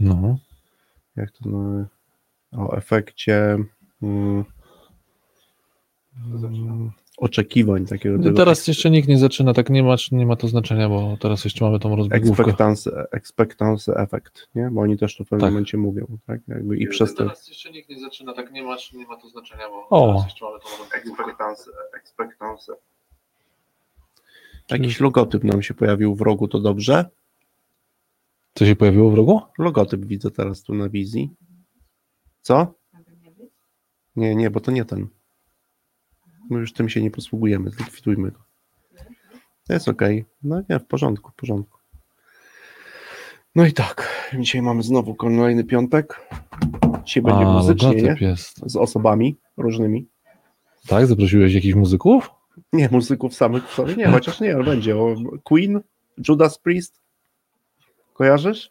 No. Jak to no, o efekcie mm, oczekiwań takiego. No teraz jeszcze nikt nie zaczyna, tak nie ma, nie ma to znaczenia, bo teraz jeszcze mamy tą rozbiegówkę. expectancy, expectancy effect, nie? Bo oni też to w pewnym Tak. momencie mówią, tak? Jakby I przez to Teraz jeszcze nikt nie zaczyna, tak nie ma, nie ma to znaczenia, bo O. teraz jeszcze mamy tą rozbiegówkę. expectancy, expectancy. Jakiś logotyp nam się pojawił w rogu, to dobrze? Co się pojawiło w rogu? Logotyp widzę teraz tu na wizji. Co? Nie, nie, bo to nie ten. My już tym się nie posługujemy, zlikwidujmy go. To jest ok. No nie, w porządku, w porządku. No i tak, dzisiaj mamy znowu kolejny piątek. Dzisiaj będzie A, muzycznie, nie? jest. Z osobami różnymi. Tak? Zaprosiłeś jakichś muzyków? Nie, muzyków samych w sobie nie, chociaż nie, ale będzie. O, Queen, Judas Priest. Kojarzysz?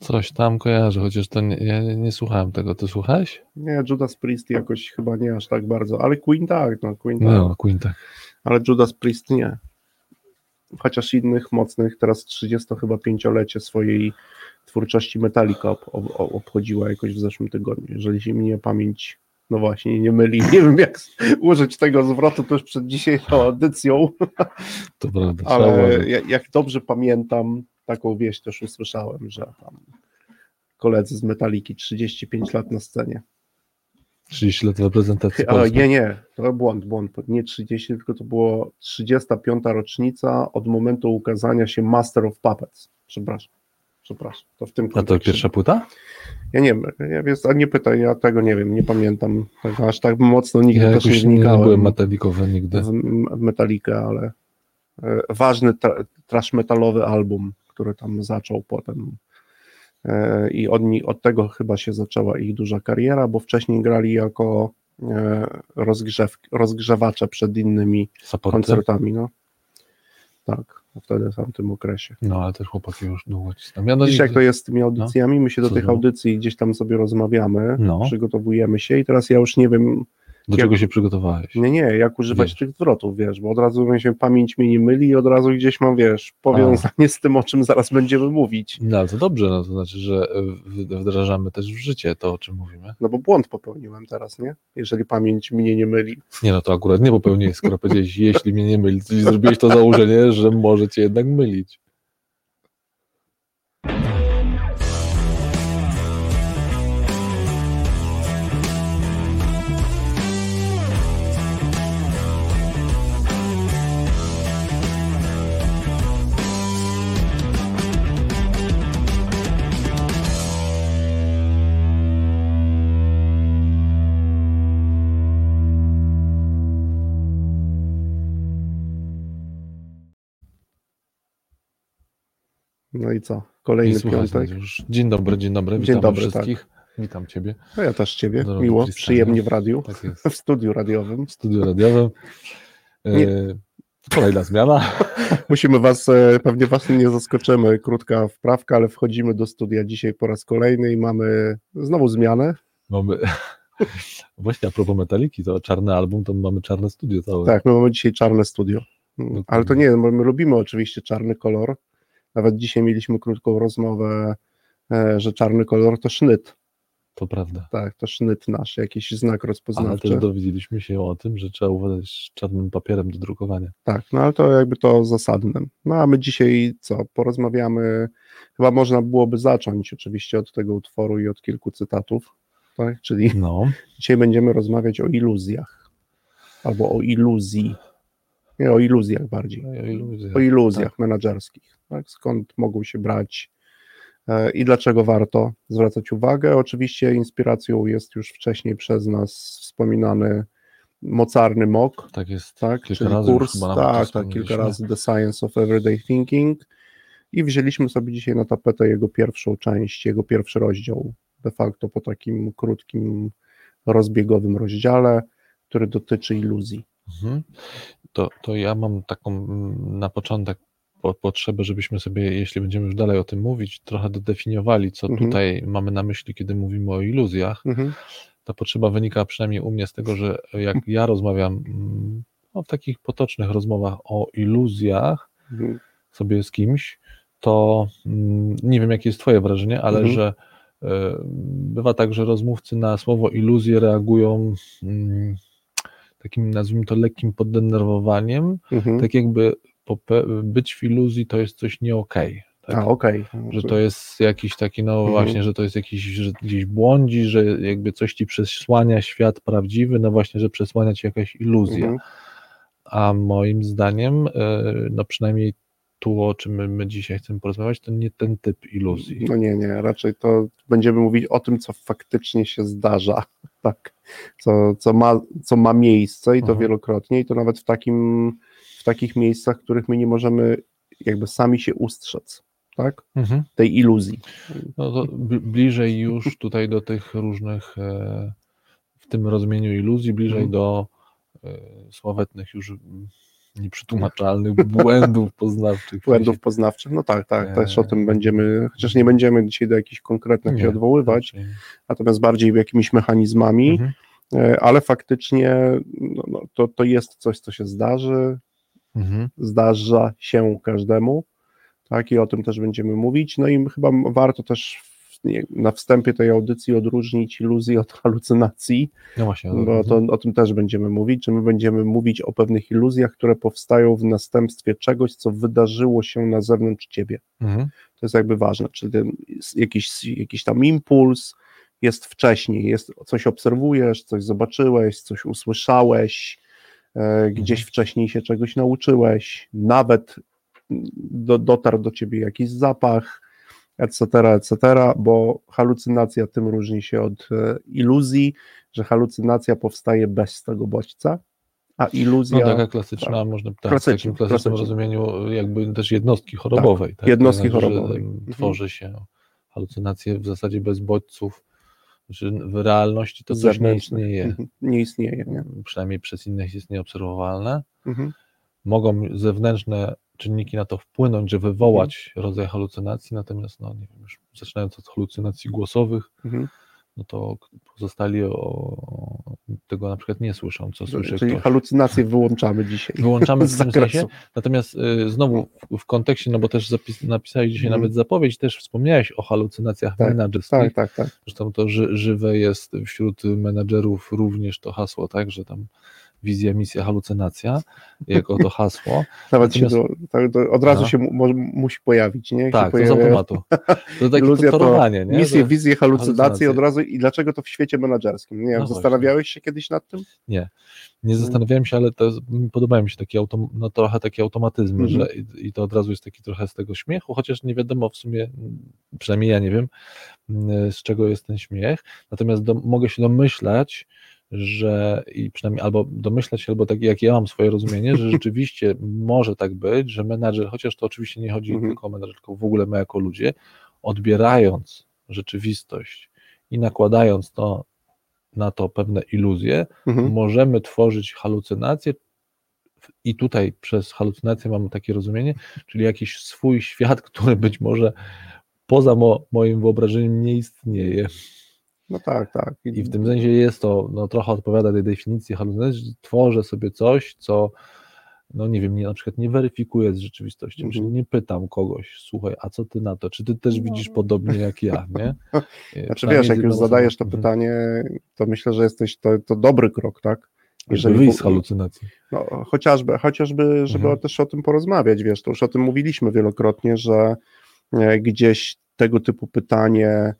Coś tam kojarzę, chociaż to nie, ja nie, nie słuchałem tego. Ty słuchałeś? Nie, Judas Priest jakoś chyba nie aż tak bardzo, ale Queen tak, no Queen tak. No, Queen tak. ale Judas Priest nie. Chociaż innych mocnych, teraz 30 chyba pięciolecie swojej twórczości Metallica ob, ob, ob- obchodziła jakoś w zeszłym tygodniu, jeżeli się mnie pamięć, no właśnie, nie myli, nie wiem jak użyć tego zwrotu też przed dzisiejszą audycją, To prawda. ale jak dobrze pamiętam, taką wieść też usłyszałem, że tam koledzy z Metalliki 35 lat na scenie. 30 lat reprezentacji Ale nie, nie, to błąd, błąd. Nie 30, tylko to było 35. rocznica od momentu ukazania się Master of Puppets. Przepraszam. Przepraszam. To w tym A to pierwsza płyta? Ja nie wiem, ja wiesz, a nie pytaj, ja tego nie wiem, nie pamiętam. Tak, aż tak mocno nigdy Ja też nie jakoś nie, wnikałem byłem metalikowy nigdy. w, Metallica, ale e, ważny tra, trash metalowy album, który tam zaczął potem e, i od, od tego chyba się zaczęła ich duża kariera, bo wcześniej grali jako e, rozgrzew, rozgrzewacze przed innymi Supporter. koncertami, no. Tak, wtedy w tamtym okresie. No, ale też chłopaki już długo ci tam. Ja no Wiesz jak to jest z tymi audycjami? My się do Co tych audycji gdzieś tam sobie rozmawiamy, No. przygotowujemy się i teraz ja już nie wiem, Do jak- czego się przygotowałeś? Nie, nie, jak używać Wiesz. tych zwrotów, wiesz, bo od razu mi się pamięć mnie nie myli i od razu gdzieś mam, wiesz, powiązanie z tym, o czym zaraz będziemy mówić. No, ale to dobrze, no to znaczy, że e, wdrażamy też w życie to, o czym mówimy. No bo błąd popełniłem teraz, nie? Jeżeli pamięć mnie nie myli. Nie, no to akurat nie popełniłeś, skoro powiedziałeś, jeśli mnie nie myli, czyli zrobiłeś to założenie, że może cię jednak mylić. No i co? I Kolejny słuchaj, piątek. już. Dzień dobry, dzień dobry, Dzień witam dobry, wszystkich. Witam Ciebie, No ja też ciebie. Drogi Miło, Krystanie. przyjemnie w radiu, tak jest, w studiu radiowym. w studiu radiowym. E, Nie. Kolejna zmiana. Musimy was, e, pewnie was nie zaskoczymy, krótka wprawka, ale wchodzimy do studia dzisiaj po raz kolejny i mamy znowu zmianę. Mamy. Właśnie a propos Metaliki, to czarny album, to mamy czarne studio całe. Tak, my mamy dzisiaj czarne studio. No Ale to nie, my lubimy oczywiście czarny kolor. Nawet dzisiaj mieliśmy krótką rozmowę, e, że czarny kolor to sznyt. To prawda. Tak, to sznyt nasz, jakiś znak Ale rozpoznawczy. też dowiedzieliśmy się o tym, że trzeba uważać czarnym papierem do drukowania. Tak, no ale to jakby to zasadne. No a my dzisiaj co, porozmawiamy, chyba można byłoby zacząć oczywiście od tego utworu i od kilku cytatów, tak, czyli No, dzisiaj będziemy rozmawiać o iluzjach, albo o iluzji, nie o iluzjach bardziej, o iluzjach. o iluzjach menedżerskich, tak, skąd mogą się brać e, i dlaczego warto zwracać uwagę. Oczywiście inspiracją jest już wcześniej przez nas wspominany mocarny mok, Tak jest. tak, Kilka czyli razy kurs, tak, tak, kilka razy The Science of Everyday Thinking i wzięliśmy sobie dzisiaj na tapetę jego pierwszą część, jego pierwszy rozdział, de facto po takim krótkim, rozbiegowym rozdziale, który dotyczy iluzji. Mhm. To, to ja mam taką mm, na początek po, potrzebę, żebyśmy sobie, jeśli będziemy już dalej o tym mówić, trochę dodefiniowali, co Mhm. tutaj mamy na myśli, kiedy mówimy o iluzjach. Mhm. Ta potrzeba wynika przynajmniej u mnie z tego, że jak ja rozmawiam mm, no, w takich potocznych rozmowach o iluzjach Mhm. sobie z kimś, to mm, nie wiem, jakie jest Twoje wrażenie, ale Mhm. że e, bywa tak, że rozmówcy na słowo iluzję reagują mm, takim, nazwijmy to, lekkim poddenerwowaniem, Mhm. tak jakby być w iluzji to jest coś nie okej. tak? A, okej. Że to jest jakiś taki, no Mhm. właśnie, że to jest jakiś, że gdzieś błądzi, że jakby coś ci przesłania świat prawdziwy, no właśnie, że przesłania ci jakaś iluzja. Mhm. A moim zdaniem, e, no przynajmniej tu, o czym my, my dzisiaj chcemy porozmawiać, to nie ten typ iluzji. No nie, nie, raczej to będziemy mówić o tym, co faktycznie się zdarza, tak, co, co, ma, co ma miejsce i to Mhm. wielokrotnie i to nawet w, takim, w takich miejscach, w których my nie możemy jakby sami się ustrzec, tak, Mhm. tej iluzji. No to bl- bliżej już tutaj do tych różnych, e, w tym rozumieniu iluzji, bliżej Mhm. do e, sławetnych już nieprzetłumaczalnych błędów poznawczych. Błędów poznawczych, no tak, tak, też o tym Eee. będziemy, chociaż nie będziemy dzisiaj do jakichś konkretnych Nie, się odwoływać, raczej. natomiast bardziej jakimiś mechanizmami, Mhm. e, ale faktycznie no, no, to, to jest coś, co się zdarzy, Mhm. zdarza się każdemu, tak, i o tym też będziemy mówić. No i chyba warto też na wstępie tej audycji odróżnić iluzję od halucynacji, No właśnie. bo to, o tym też będziemy mówić, że my będziemy mówić o pewnych iluzjach, które powstają w następstwie czegoś, co wydarzyło się na zewnątrz ciebie. Mhm. To jest jakby ważne, czyli jakiś, jakiś tam impuls jest wcześniej, jest, coś obserwujesz, coś zobaczyłeś, coś usłyszałeś, gdzieś wcześniej się czegoś nauczyłeś, nawet do, dotarł do ciebie jakiś zapach, etc., etc., bo halucynacja tym różni się od e, iluzji, że halucynacja powstaje bez tego bodźca, a iluzja No taka klasyczna, można tak, w Klasyczna, takim klasycznym klasyczna. rozumieniu jakby też jednostki chorobowej. Tak, jednostki To znaczy, chorobowej. Mhm. Tworzy się halucynacje w zasadzie bez bodźców. Znaczy w realności to coś nie istnieje. Mhm. Nie istnieje, nie? Przynajmniej przez innych jest nieobserwowalne. Mhm. Mogą zewnętrzne czynniki na to wpłynąć, że wywołać Mhm. rodzaj halucynacji, natomiast no nie wiem, już zaczynając od halucynacji głosowych, Mhm. No to pozostali o, tego na przykład nie słyszą, co słyszy Czyli ktoś. halucynacje wyłączamy dzisiaj. Wyłączamy w z tym zakresu. sensie. Natomiast y, znowu w, w kontekście, no bo też zapis, napisałeś dzisiaj Mhm. nawet zapowiedź, też wspomniałeś o halucynacjach Tak, menedżerskich. Tak, tak, tak. Zresztą to ży, żywe jest wśród menedżerów również to hasło, tak, że tam wizja, misja, halucynacja, jako to hasło. Nawet się Natomiast- do, tak, do, od razu No. się mu, musi pojawić, nie? Jak Tak, się to z pojawia automatu. To takie iluzja to nie? misje, wizje, halucynacje od razu i dlaczego to w świecie menedżerskim? Nie wiem, No zastanawiałeś się kiedyś nad tym? Nie Mm. zastanawiałem się, ale to jest, podobają mi się takie autom, no trochę takie automatyzmy, Mhm. że i, i to od razu jest taki trochę z tego śmiechu, chociaż nie wiadomo w sumie, przynajmniej ja nie wiem, m, z czego jest ten śmiech. Natomiast do, mogę się domyślać, że i przynajmniej albo domyślać się, albo tak jak ja mam swoje rozumienie, że rzeczywiście może tak być, że menadżer, chociaż to oczywiście nie chodzi Mhm. tylko o menadżer, tylko w ogóle my jako ludzie, odbierając rzeczywistość i nakładając to na to pewne iluzje, Mhm. możemy tworzyć halucynacje i tutaj przez halucynację mam takie rozumienie, czyli jakiś swój świat, który być może poza mo, moim wyobrażeniem nie istnieje. No tak, tak. I w tym sensie jest to, no trochę odpowiada tej definicji halucynacji, że tworzę sobie coś, co no nie wiem, nie, na przykład nie weryfikuję z rzeczywistością, Mhm. czyli nie pytam kogoś, słuchaj, a co ty na to, czy ty też No. widzisz podobnie jak ja, nie? Znaczy Przynajmniej wiesz, jak już zadajesz to osobą. pytanie, to myślę, że jesteś, to, to dobry krok, tak? Jeżeli wyjść z halucynacji. No, chociażby, chociażby, żeby Mhm. też o tym porozmawiać, wiesz, to już o tym mówiliśmy wielokrotnie, że e, gdzieś tego typu pytanie, e,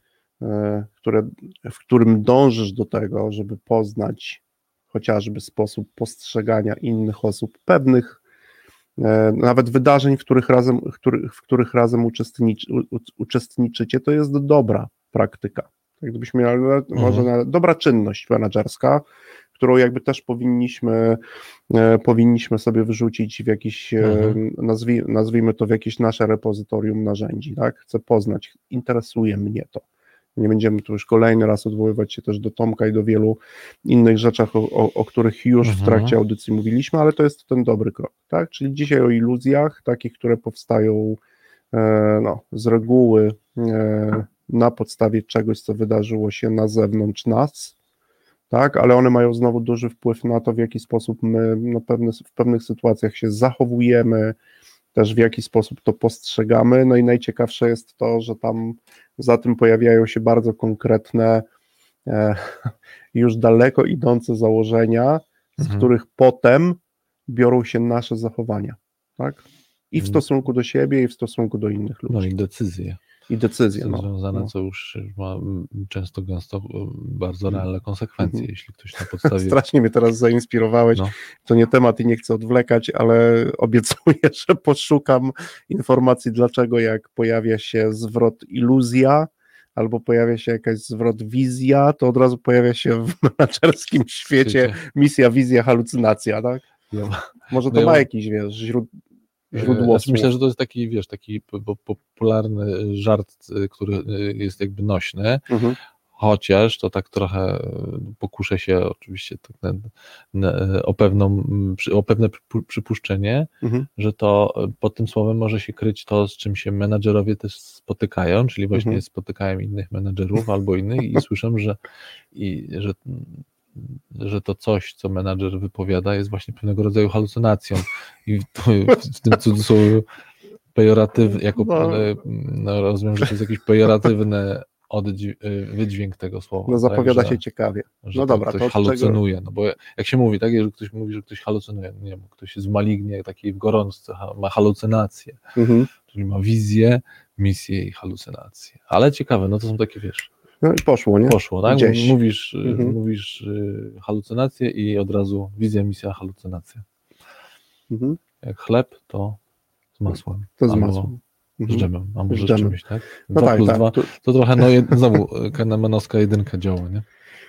które, w którym dążysz do tego, żeby poznać chociażby sposób postrzegania innych osób, pewnych e, nawet wydarzeń, w których razem, w których, w których razem uczestniczy, uczestniczycie, to jest dobra praktyka. Tak gdybyśmy mieli, może na, dobra czynność menedżerska, którą jakby też powinniśmy, e, powinniśmy sobie wyrzucić w jakiś, e, Mhm. nazwij, nazwijmy to w jakieś nasze repozytorium narzędzi, tak? Chcę poznać, interesuje mnie to. Nie będziemy tu już kolejny raz odwoływać się też do Tomka i do wielu innych rzeczach, o, o, o których już w Mhm. trakcie audycji mówiliśmy, ale to jest ten dobry krok, tak? Czyli dzisiaj o iluzjach, takich, które powstają e, no, z reguły e, na podstawie czegoś, co wydarzyło się na zewnątrz nas, tak, ale one mają znowu duży wpływ na to, w jaki sposób my no, pewne, w pewnych sytuacjach się zachowujemy, też w jaki sposób to postrzegamy. No i najciekawsze jest to, że tam za tym pojawiają się bardzo konkretne, e, już daleko idące założenia, z Mhm. których potem biorą się nasze zachowania. Tak? I w Mhm. stosunku do siebie, i w stosunku do innych ludzi. No i decyzje I decyzje. są No. związane, no. co już ma mm, często gęsto bardzo Mhm. realne konsekwencje, Mhm. jeśli ktoś na podstawie... Strasznie mnie teraz zainspirowałeś. No. To nie temat i nie chcę odwlekać, ale obiecuję, że poszukam informacji, dlaczego jak pojawia się zwrot iluzja, albo pojawia się jakaś zwrot wizja, to od razu pojawia się w menadżerskim świecie misja, wizja, halucynacja, tak? Ja, Może No to ja ma jakiś, wiesz, źród... źródło znaczy myślę, że to jest taki, wiesz, taki po- po- popularny żart, y, który y, jest jakby nośny, Mhm. chociaż to tak trochę y, pokuszę się oczywiście tak na, na, o, pewną, o pewne przypu- przypuszczenie, Mhm. że to y, pod tym słowem może się kryć to, z czym się menadżerowie też spotykają, czyli właśnie Mhm. spotykają innych menadżerów albo innych i słyszę, że, i, że, że to coś, co menadżer wypowiada, jest właśnie pewnego rodzaju halucynacją. I w, w tym cudzysłowie pejoratywny, jako No. no, rozumiem, że to jest jakiś pejoratywny e, wydźwięk tego słowa. No zapowiada tak, się że, ciekawie. że No dobra, ktoś to od czego- halucynuje, no bo jak się mówi, tak, że ktoś mówi, że ktoś halucynuje, no nie wiem, ktoś jest malignie, taki w gorączce, ma halucynacje, Mhm. czyli ma wizję, misję i halucynacje. Ale ciekawe, no to są takie, wiesz, No i poszło, nie? poszło, tak? Gdzieś. Mówisz, y, Mhm. mówisz y, halucynacje i od razu wizja, misja, halucynacja. Mhm. Jak chleb, to z masłem. To z masłem. Z Mhm. dżemem, a może Z czymś, tak? No Dwa tak, tak. dwa, Tu- to trochę, no jed, znowu y, Kahnemanowska jedynka działa, nie?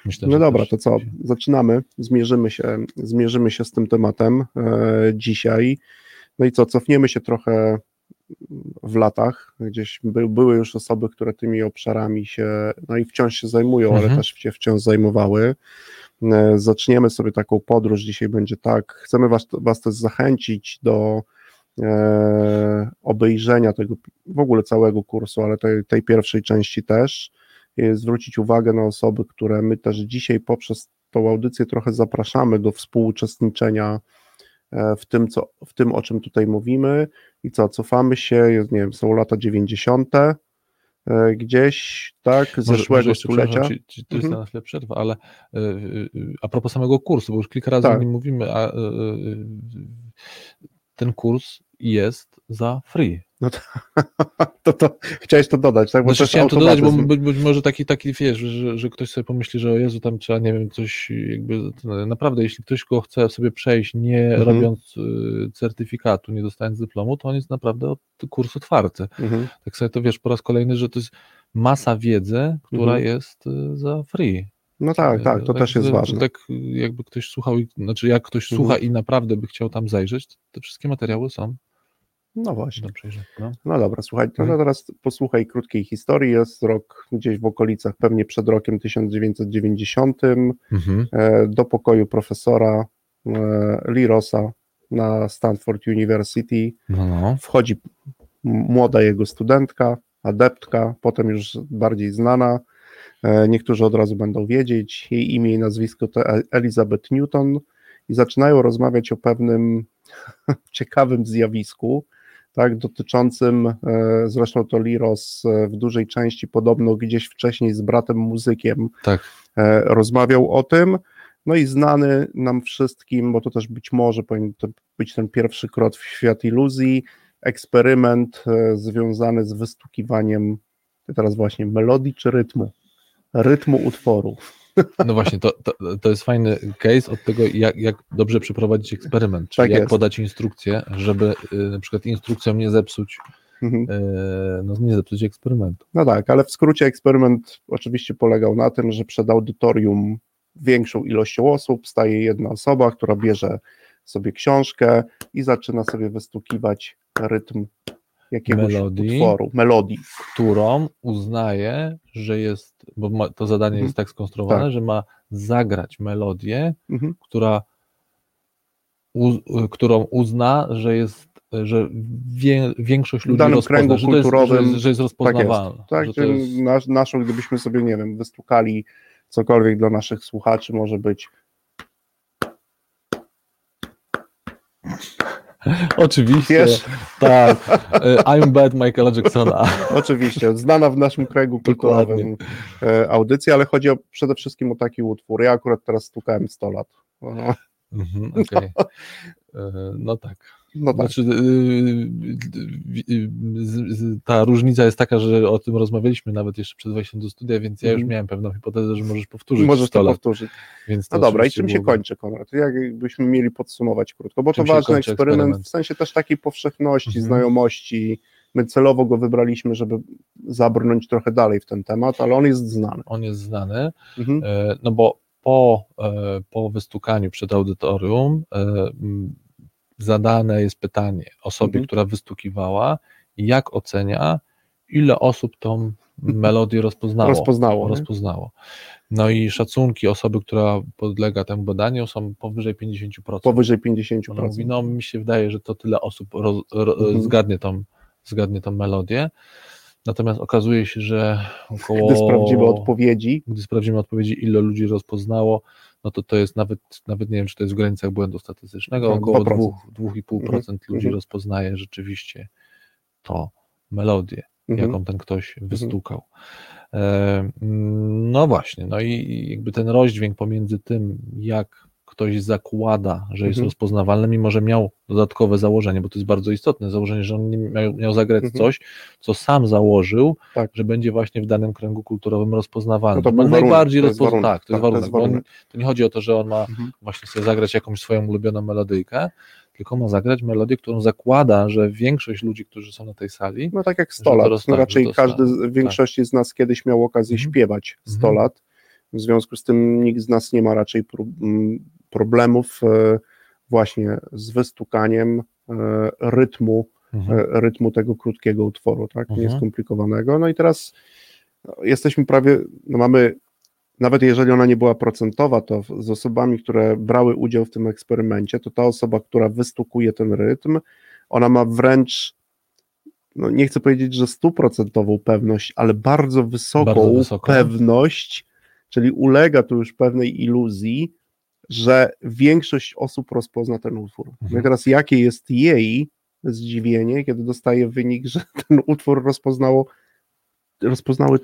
Myślę, No dobra, to co? Zaczynamy. Zmierzymy się, zmierzymy się z tym tematem e, dzisiaj. No i co? Cofniemy się trochę w latach. Gdzieś by, były już osoby, które tymi obszarami się, no i wciąż się zajmują, ale Mhm. też się wciąż zajmowały. E, Zaczniemy sobie taką podróż. Dzisiaj będzie tak. Chcemy Was, was też zachęcić do e, obejrzenia tego w ogóle całego kursu, ale tej, tej pierwszej części też e, zwrócić uwagę na osoby, które my też dzisiaj poprzez tą audycję trochę zapraszamy do współuczestniczenia w tym, co, w tym, o czym tutaj mówimy i co, cofamy się, jest, nie wiem, są lata 90. e, gdzieś, tak, Może- może zeszłego jeszcze, stulecia. Ci, ci, to jest Mhm. na chwilę przerwa, ale y, a propos samego kursu, bo już kilka razy Tak. o nim mówimy, a ten kurs jest za free. to, to chciałeś to dodać, tak? Bo Znaczy, chciałem to dodać, bo być, być może taki, taki wiesz, że, że ktoś sobie pomyśli, że o Jezu, tam trzeba, nie wiem, coś jakby, no, naprawdę, jeśli ktoś go chce sobie przejść, nie Mhm. robiąc y, certyfikatu, nie dostając dyplomu, to on jest naprawdę od, kurs otwarty. Mhm. Tak sobie to wiesz po raz kolejny, że to jest masa wiedzy, która Mhm. jest y, za free. No tak, tak, to też jest ważne. Tak jakby ktoś słuchał, znaczy jak ktoś Mhm. słucha i naprawdę by chciał tam zajrzeć, to te wszystkie materiały są No właśnie. do przejrzenia. No. No dobra, słuchaj, to Mhm. teraz posłuchaj krótkiej historii. Jest rok gdzieś w okolicach, pewnie przed rokiem 1990. Mhm. E, do pokoju profesora e, Lee Rossa na Stanford University No, no. wchodzi młoda jego studentka, adeptka, potem już bardziej znana. E, Niektórzy od razu będą wiedzieć. Jej imię i nazwisko to Elizabeth Newton i zaczynają rozmawiać o pewnym ciekawym zjawisku, tak, dotyczącym, e, zresztą to Lee Ross e, w dużej części podobno gdzieś wcześniej z bratem muzykiem Tak. e, rozmawiał o tym. No i znany nam wszystkim, bo to też być może powinien to być ten pierwszy krok w świat iluzji, eksperyment związany z wystukiwaniem teraz właśnie melodii czy rytmu? Rytmu utworu. No właśnie, to, to, to jest fajny case od tego, jak, jak dobrze przeprowadzić eksperyment, czyli Tak jak jest. podać instrukcję, żeby y, na przykład instrukcją nie zepsuć, Mhm. y, no nie zepsuć eksperymentu. No tak, ale w skrócie eksperyment oczywiście polegał na tym, że przed audytorium większą ilością osób staje jedna osoba, która bierze sobie książkę i zaczyna sobie wystukiwać rytm jakiegoś Melodii. utworu, melodii. którą uznaje, że jest, bo ma, to zadanie Mhm. jest tak skonstruowane, Tak. że ma zagrać melodię, Mhm. która, u, którą uzna, że jest, że wie, większość ludzi danym kręgu że, to jest, że, kulturowym- jest, że jest rozpoznawalna. Tak, że to czyli jest, nasz, naszą, gdybyśmy sobie, nie wiem, wystukali cokolwiek dla naszych słuchaczy, może być Oczywiście. Wiesz? Tak. E, I'm bad Michaela Jacksona. Oczywiście, znana w naszym kręgu kulturowym e, audycja, ale chodzi o, przede wszystkim o taki utwór. Ja akurat teraz stukałem 100 lat. No, Mhm, Okej. E, No tak. No tak. Znaczy, y, y, z- ta różnica jest taka, że o tym rozmawialiśmy nawet jeszcze przed wejściem do studia, więc ja już Mhm. miałem pewną hipotezę, że możesz powtórzyć Możesz 100 to powtórzyć. Więc No dobra, i czym się byłoby- kończy, Konrad? Jakbyśmy mieli podsumować krótko, bo Czym to ważny eksperyment, eksperyment? w sensie też takiej powszechności, Mhm. znajomości. My celowo go wybraliśmy, żeby zabrnąć trochę dalej w ten temat, ale on jest znany. On jest znany, Mhm. e, no bo po, e, po wystukaniu przed audytorium e, zadane jest pytanie osobie, Mhm. która wystukiwała, jak ocenia, ile osób tą melodię rozpoznało. Rozpoznało. rozpoznało. No i szacunki osoby, która podlega temu badaniu są powyżej 50%. Powyżej 50%. Ona mówi, no mi się wydaje, że to tyle osób roz, ro, Mhm. zgadnie, tą, zgadnie tą melodię. Natomiast okazuje się, że około... Gdy sprawdzimy odpowiedzi, Gdy sprawdzimy odpowiedzi, ile ludzi rozpoznało, no to to jest nawet, nawet nie wiem, czy to jest w granicach błędu statystycznego, Tak, około 2%. 2,5% ludzi Mhm. rozpoznaje rzeczywiście to melodię mhm. jaką ten ktoś wystukał. E, No właśnie, no i jakby ten rozdźwięk pomiędzy tym, jak ktoś zakłada, że jest Mhm. rozpoznawalny, mimo że miał dodatkowe założenie, bo to jest bardzo istotne założenie, że on miał, miał zagrać Mhm. coś, co sam założył, Tak. że będzie właśnie w danym kręgu kulturowym rozpoznawalny. No to On warunek, najbardziej to jest rozpozna- warunek, tak, to jest tak, to warunek. jest on, warunek. to nie chodzi o to, że on ma Mhm. właśnie sobie zagrać jakąś swoją ulubioną melodyjkę, tylko ma zagrać melodię, którą zakłada, że większość ludzi, którzy są na tej sali, No tak jak Że 100 to lat. No tak, raczej każdy, sta- z- większość z nas kiedyś miał okazję Mhm. śpiewać 100 Mhm. lat. W związku z tym nikt z nas nie ma raczej pro, m, problemów e, właśnie z wystukaniem e, rytmu, Mhm. e, rytmu tego krótkiego utworu, tak? Mhm. Nieskomplikowanego. No i teraz no, jesteśmy prawie, no mamy, nawet jeżeli ona nie była procentowa, to z osobami, które brały udział w tym eksperymencie, to ta osoba, która wystukuje ten rytm, ona ma wręcz no nie chcę powiedzieć, że stuprocentową pewność, ale bardzo wysoką, Bardzo wysoką. pewność, czyli ulega tu już pewnej iluzji, że większość osób rozpozna ten utwór. No i Mhm. teraz jakie jest jej zdziwienie, kiedy dostaje wynik, że ten utwór rozpoznało, rozpoznały,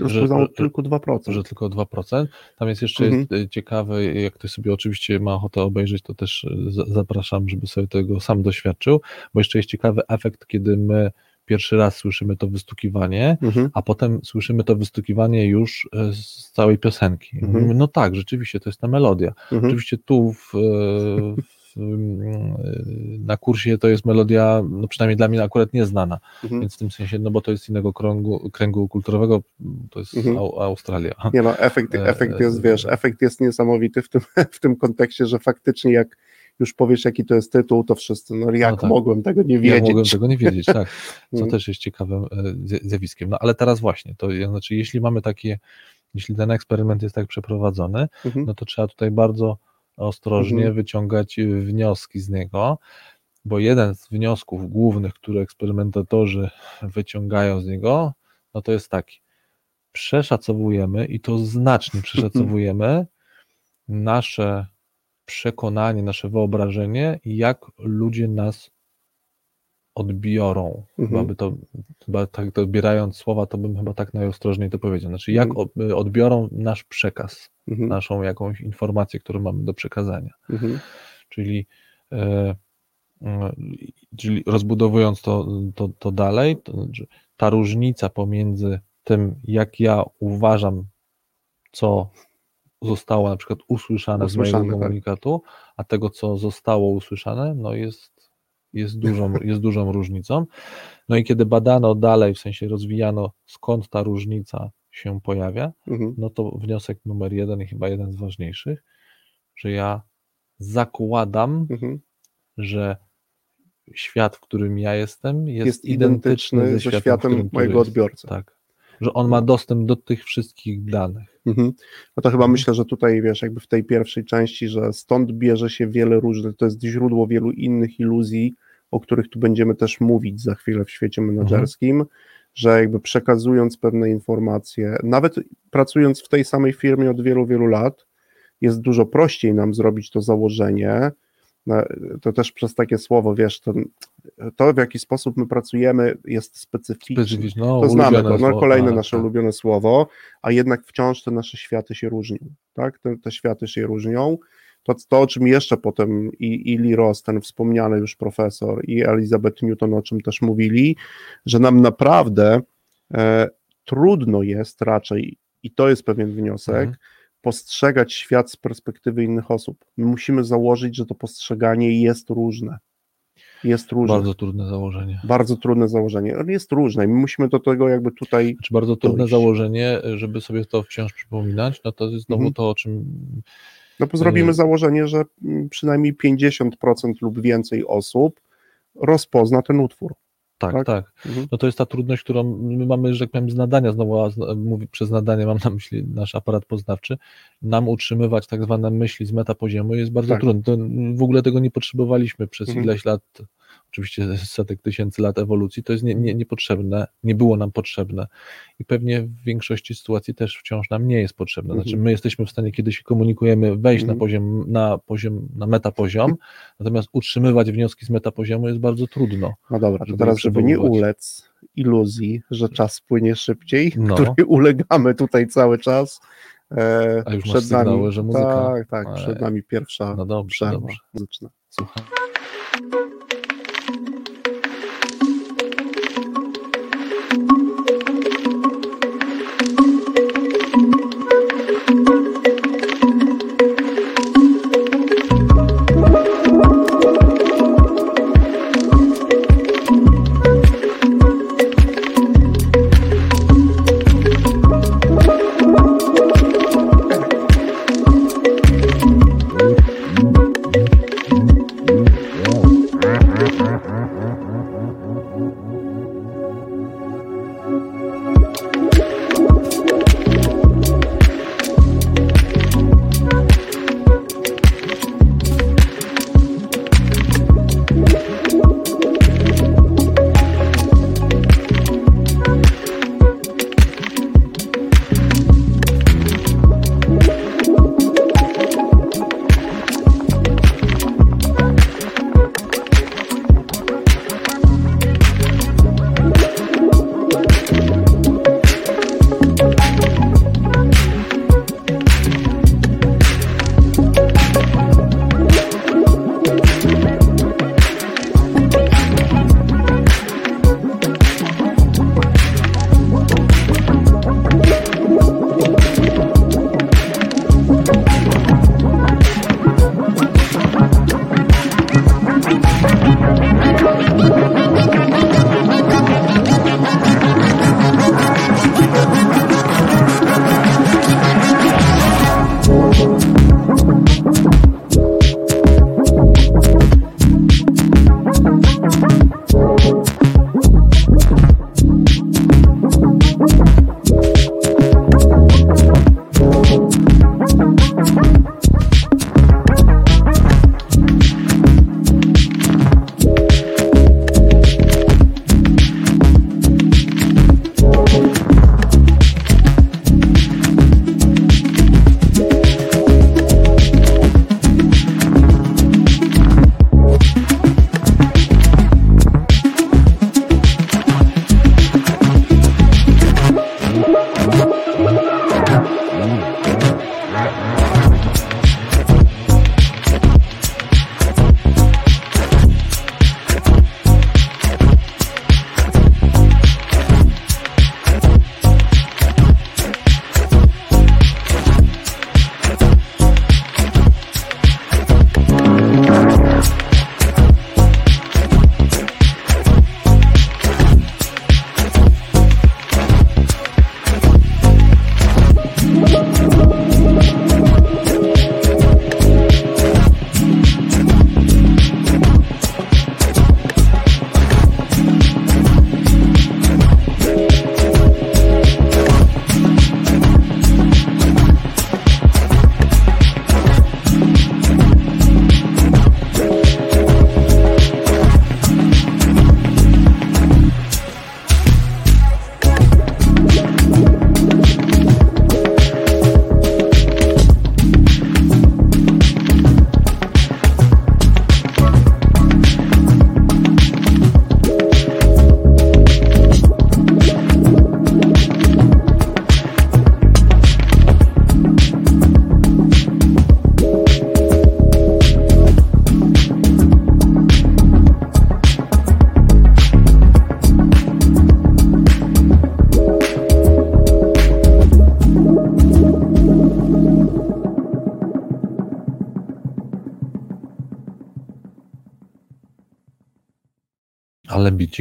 rozpoznało że- tylko 2%. że tylko 2%. Tam jest jeszcze Mhm. jest e, ciekawe, jak ktoś sobie oczywiście ma ochotę obejrzeć, to też e, za- zapraszam, żeby sobie tego sam doświadczył, bo jeszcze jest ciekawy efekt, kiedy my pierwszy raz słyszymy to wystukiwanie, Mhm. a potem słyszymy to wystukiwanie już e, z całej piosenki. Mhm. Mówimy, no tak, rzeczywiście, to jest ta melodia. Mhm. Oczywiście tu w, e, w, na kursie to jest melodia, no przynajmniej dla mnie akurat nieznana, Mhm. więc w tym sensie, no bo to jest innego kręgu, kręgu kulturowego, to jest Mhm. Au, Australia. Nie no, efekt, E, efekt jest, e, wiesz, efekt jest niesamowity w tym, w tym kontekście, że faktycznie jak już powiesz, jaki to jest tytuł, to wszyscy, no jak No tak. mogłem tego nie Ja wiedzieć? mogłem tego nie wiedzieć, tak. Co Mhm. też jest ciekawym e, zja- zjawiskiem. No ale teraz właśnie, to ja- znaczy, jeśli mamy takie, jeśli ten eksperyment jest tak przeprowadzony, Mhm. no to trzeba tutaj bardzo ostrożnie Mhm. wyciągać y, wnioski z niego, bo jeden z wniosków głównych, które eksperymentatorzy wyciągają z niego, no to jest taki. Przeszacowujemy i to znacznie przeszacowujemy nasze przekonanie, nasze wyobrażenie, jak ludzie nas odbiorą. Mhm. Chyba, by to, chyba tak dobierając słowa, to bym chyba tak najostrożniej to powiedział. Znaczy, jak Mhm. od- odbiorą nasz przekaz Mhm. naszą jakąś informację, którą mamy do przekazania. Mhm. Czyli, e, e, czyli rozbudowując to, to, to dalej, to znaczy ta różnica pomiędzy tym, jak ja uważam, co zostało na przykład usłyszane, z Usłyszane, mojego tak. komunikatu, a tego, co zostało usłyszane, no jest, jest, dużą, jest dużą różnicą. No i kiedy badano dalej, w sensie rozwijano, skąd ta różnica się pojawia, Mhm. no to wniosek numer jeden i chyba jeden z ważniejszych, że ja zakładam, Mhm. że świat, w którym ja jestem, jest, Jest identyczny, identyczny ze ze światem, w światem mojego odbiorcy. Tak. Że on ma dostęp do tych wszystkich danych. Mhm. No to chyba Mhm. myślę, że tutaj wiesz, jakby w tej pierwszej części, że stąd bierze się wiele różnych, to jest źródło wielu innych iluzji, o których tu będziemy też mówić za chwilę w świecie menedżerskim, że jakby przekazując pewne informacje, nawet pracując w tej samej firmie od wielu, wielu lat, jest dużo prościej nam zrobić to założenie, to też przez takie słowo, wiesz, to, to w jaki sposób my pracujemy jest specyficzne. No, To znamy to, no kolejne tak, nasze tak. ulubione słowo, a jednak wciąż te nasze światy się różnią, tak? Te, te światy się różnią. To, to, o czym jeszcze potem i, i Lee Ross, ten wspomniany już profesor, i Elizabeth Newton, o czym też mówili, że nam naprawdę e, trudno jest raczej, i to jest pewien wniosek, Mhm. Postrzegać świat z perspektywy innych osób. My musimy założyć, że to postrzeganie jest różne. Jest różne. Bardzo trudne założenie. Bardzo trudne założenie. Jest różne i my musimy do tego jakby tutaj. Znaczy bardzo trudne dojść. założenie, żeby sobie to wciąż przypominać, no to jest znowu Mhm. to, o czym No bo zrobimy Y- założenie, że mm, przynajmniej 50% lub więcej osób rozpozna ten utwór. Tak, Tak? tak. Mhm. No to jest ta trudność, którą my mamy, że tak powiem, z nadania, znowu a zna- mówi, przez nadanie mam na myśli nasz aparat poznawczy, nam utrzymywać tak zwane myśli z metapoziomu jest bardzo Tak. trudne. To w ogóle tego nie potrzebowaliśmy przez Mhm. ileś lat, oczywiście setek tysięcy lat ewolucji, to jest nie, nie, niepotrzebne, nie było nam potrzebne i pewnie w większości sytuacji też wciąż nam nie jest potrzebne. Znaczy Mhm. my jesteśmy w stanie, kiedy się komunikujemy, wejść Mhm. na poziom, na poziom, na metapoziom, natomiast utrzymywać wnioski z metapoziomu jest bardzo trudno. No dobra, to Żeby teraz, żeby nie ulec iluzji, że czas płynie szybciej, No. której ulegamy tutaj cały czas. E, A już masz przed nami, sygnały, że muzyka- Tak, tak, przed Ej. nami pierwsza No dobrze, przerwa dobrze. muzyczna. Słucham.